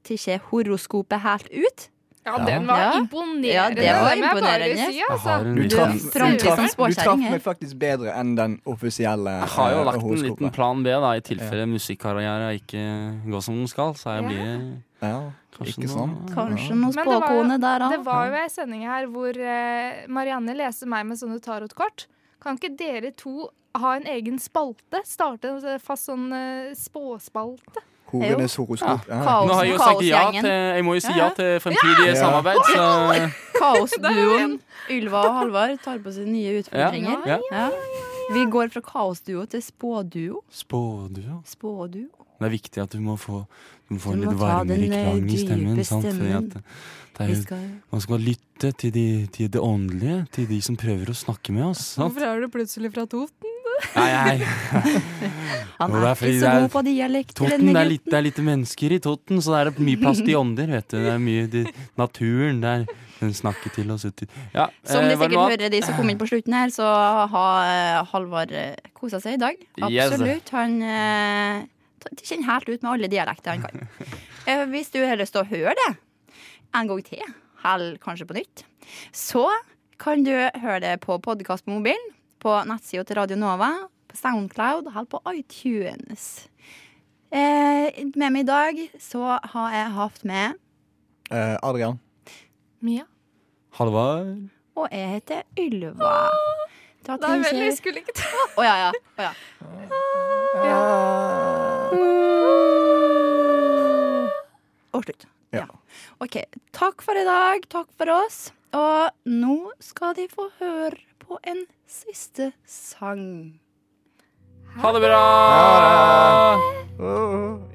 tatt horoskopet helt ut. Ja, den var Ja. imponerende. Ja, det var imponerende. Si, altså. Du traff, du meg faktisk bedre enn den offisielle Jeg har jo eh, lagt en liten plan B, da i tilfelle musikkarriere ikke går som den skal. Så jeg blir Ja, Kanskje ikke noe- sant? Kanskje Ja. noen spåkone der, da. Det var jo ei sending her hvor eh, Marianne leser meg med sånne tarotkort. Kan ikke dere to ha en egen spalte? Starte en sånn fast sånn eh, spåspalte? Horenes horoskop. Ja. Kaos- Nå har jeg jo sagt ja til Jeg må jo si ja til fremtidige Ja. samarbeid, så Kaosduoen Ylva og Halvard tar på seg nye utfordringer. Ja. Ja. Vi går fra kaosduo til spåduo. Spåduo. Spåduo. Det er viktig at du må få, du må få Du må litt varmere eh, klang i stemmen. Sant? Fordi at er, skal- man skal lytte til, de, til det åndelige, til de som prøver å snakke med oss. Sant? Hvorfor er du plutselig fra Toten? Nei, nei. Han er ikke så god på dialekt. Totten, det er, litt, det er lite mennesker i Totten, så det er mye plass til ånder. vet du. Det er mye de, naturen der. Den snakker til oss uti Ja, Som de eh, det sikkert hører, de som kom inn på slutten her, så har eh, Halvard eh, kosa seg i dag. Absolutt. Han kjenner helt ut med alle dialekter han kan. Hvis du har lyst til å høre det en gang til, eller kanskje på nytt, så kan du høre det på podkast på mobilen, på nettsida til Radio Nova, på Soundcloud og på iTunes. Eh, med meg i dag så har jeg hatt med Eh, Adrian. Mia. Halvard. Og jeg heter Ylva. Da Nei vel, vi jeg skulle ikke ta Å ja, ja. Oh, ja. Og slutt. Ja. OK. Takk for i dag. Takk for oss. Og nå skal de få høre på en siste sang. Ha det bra! Ha det.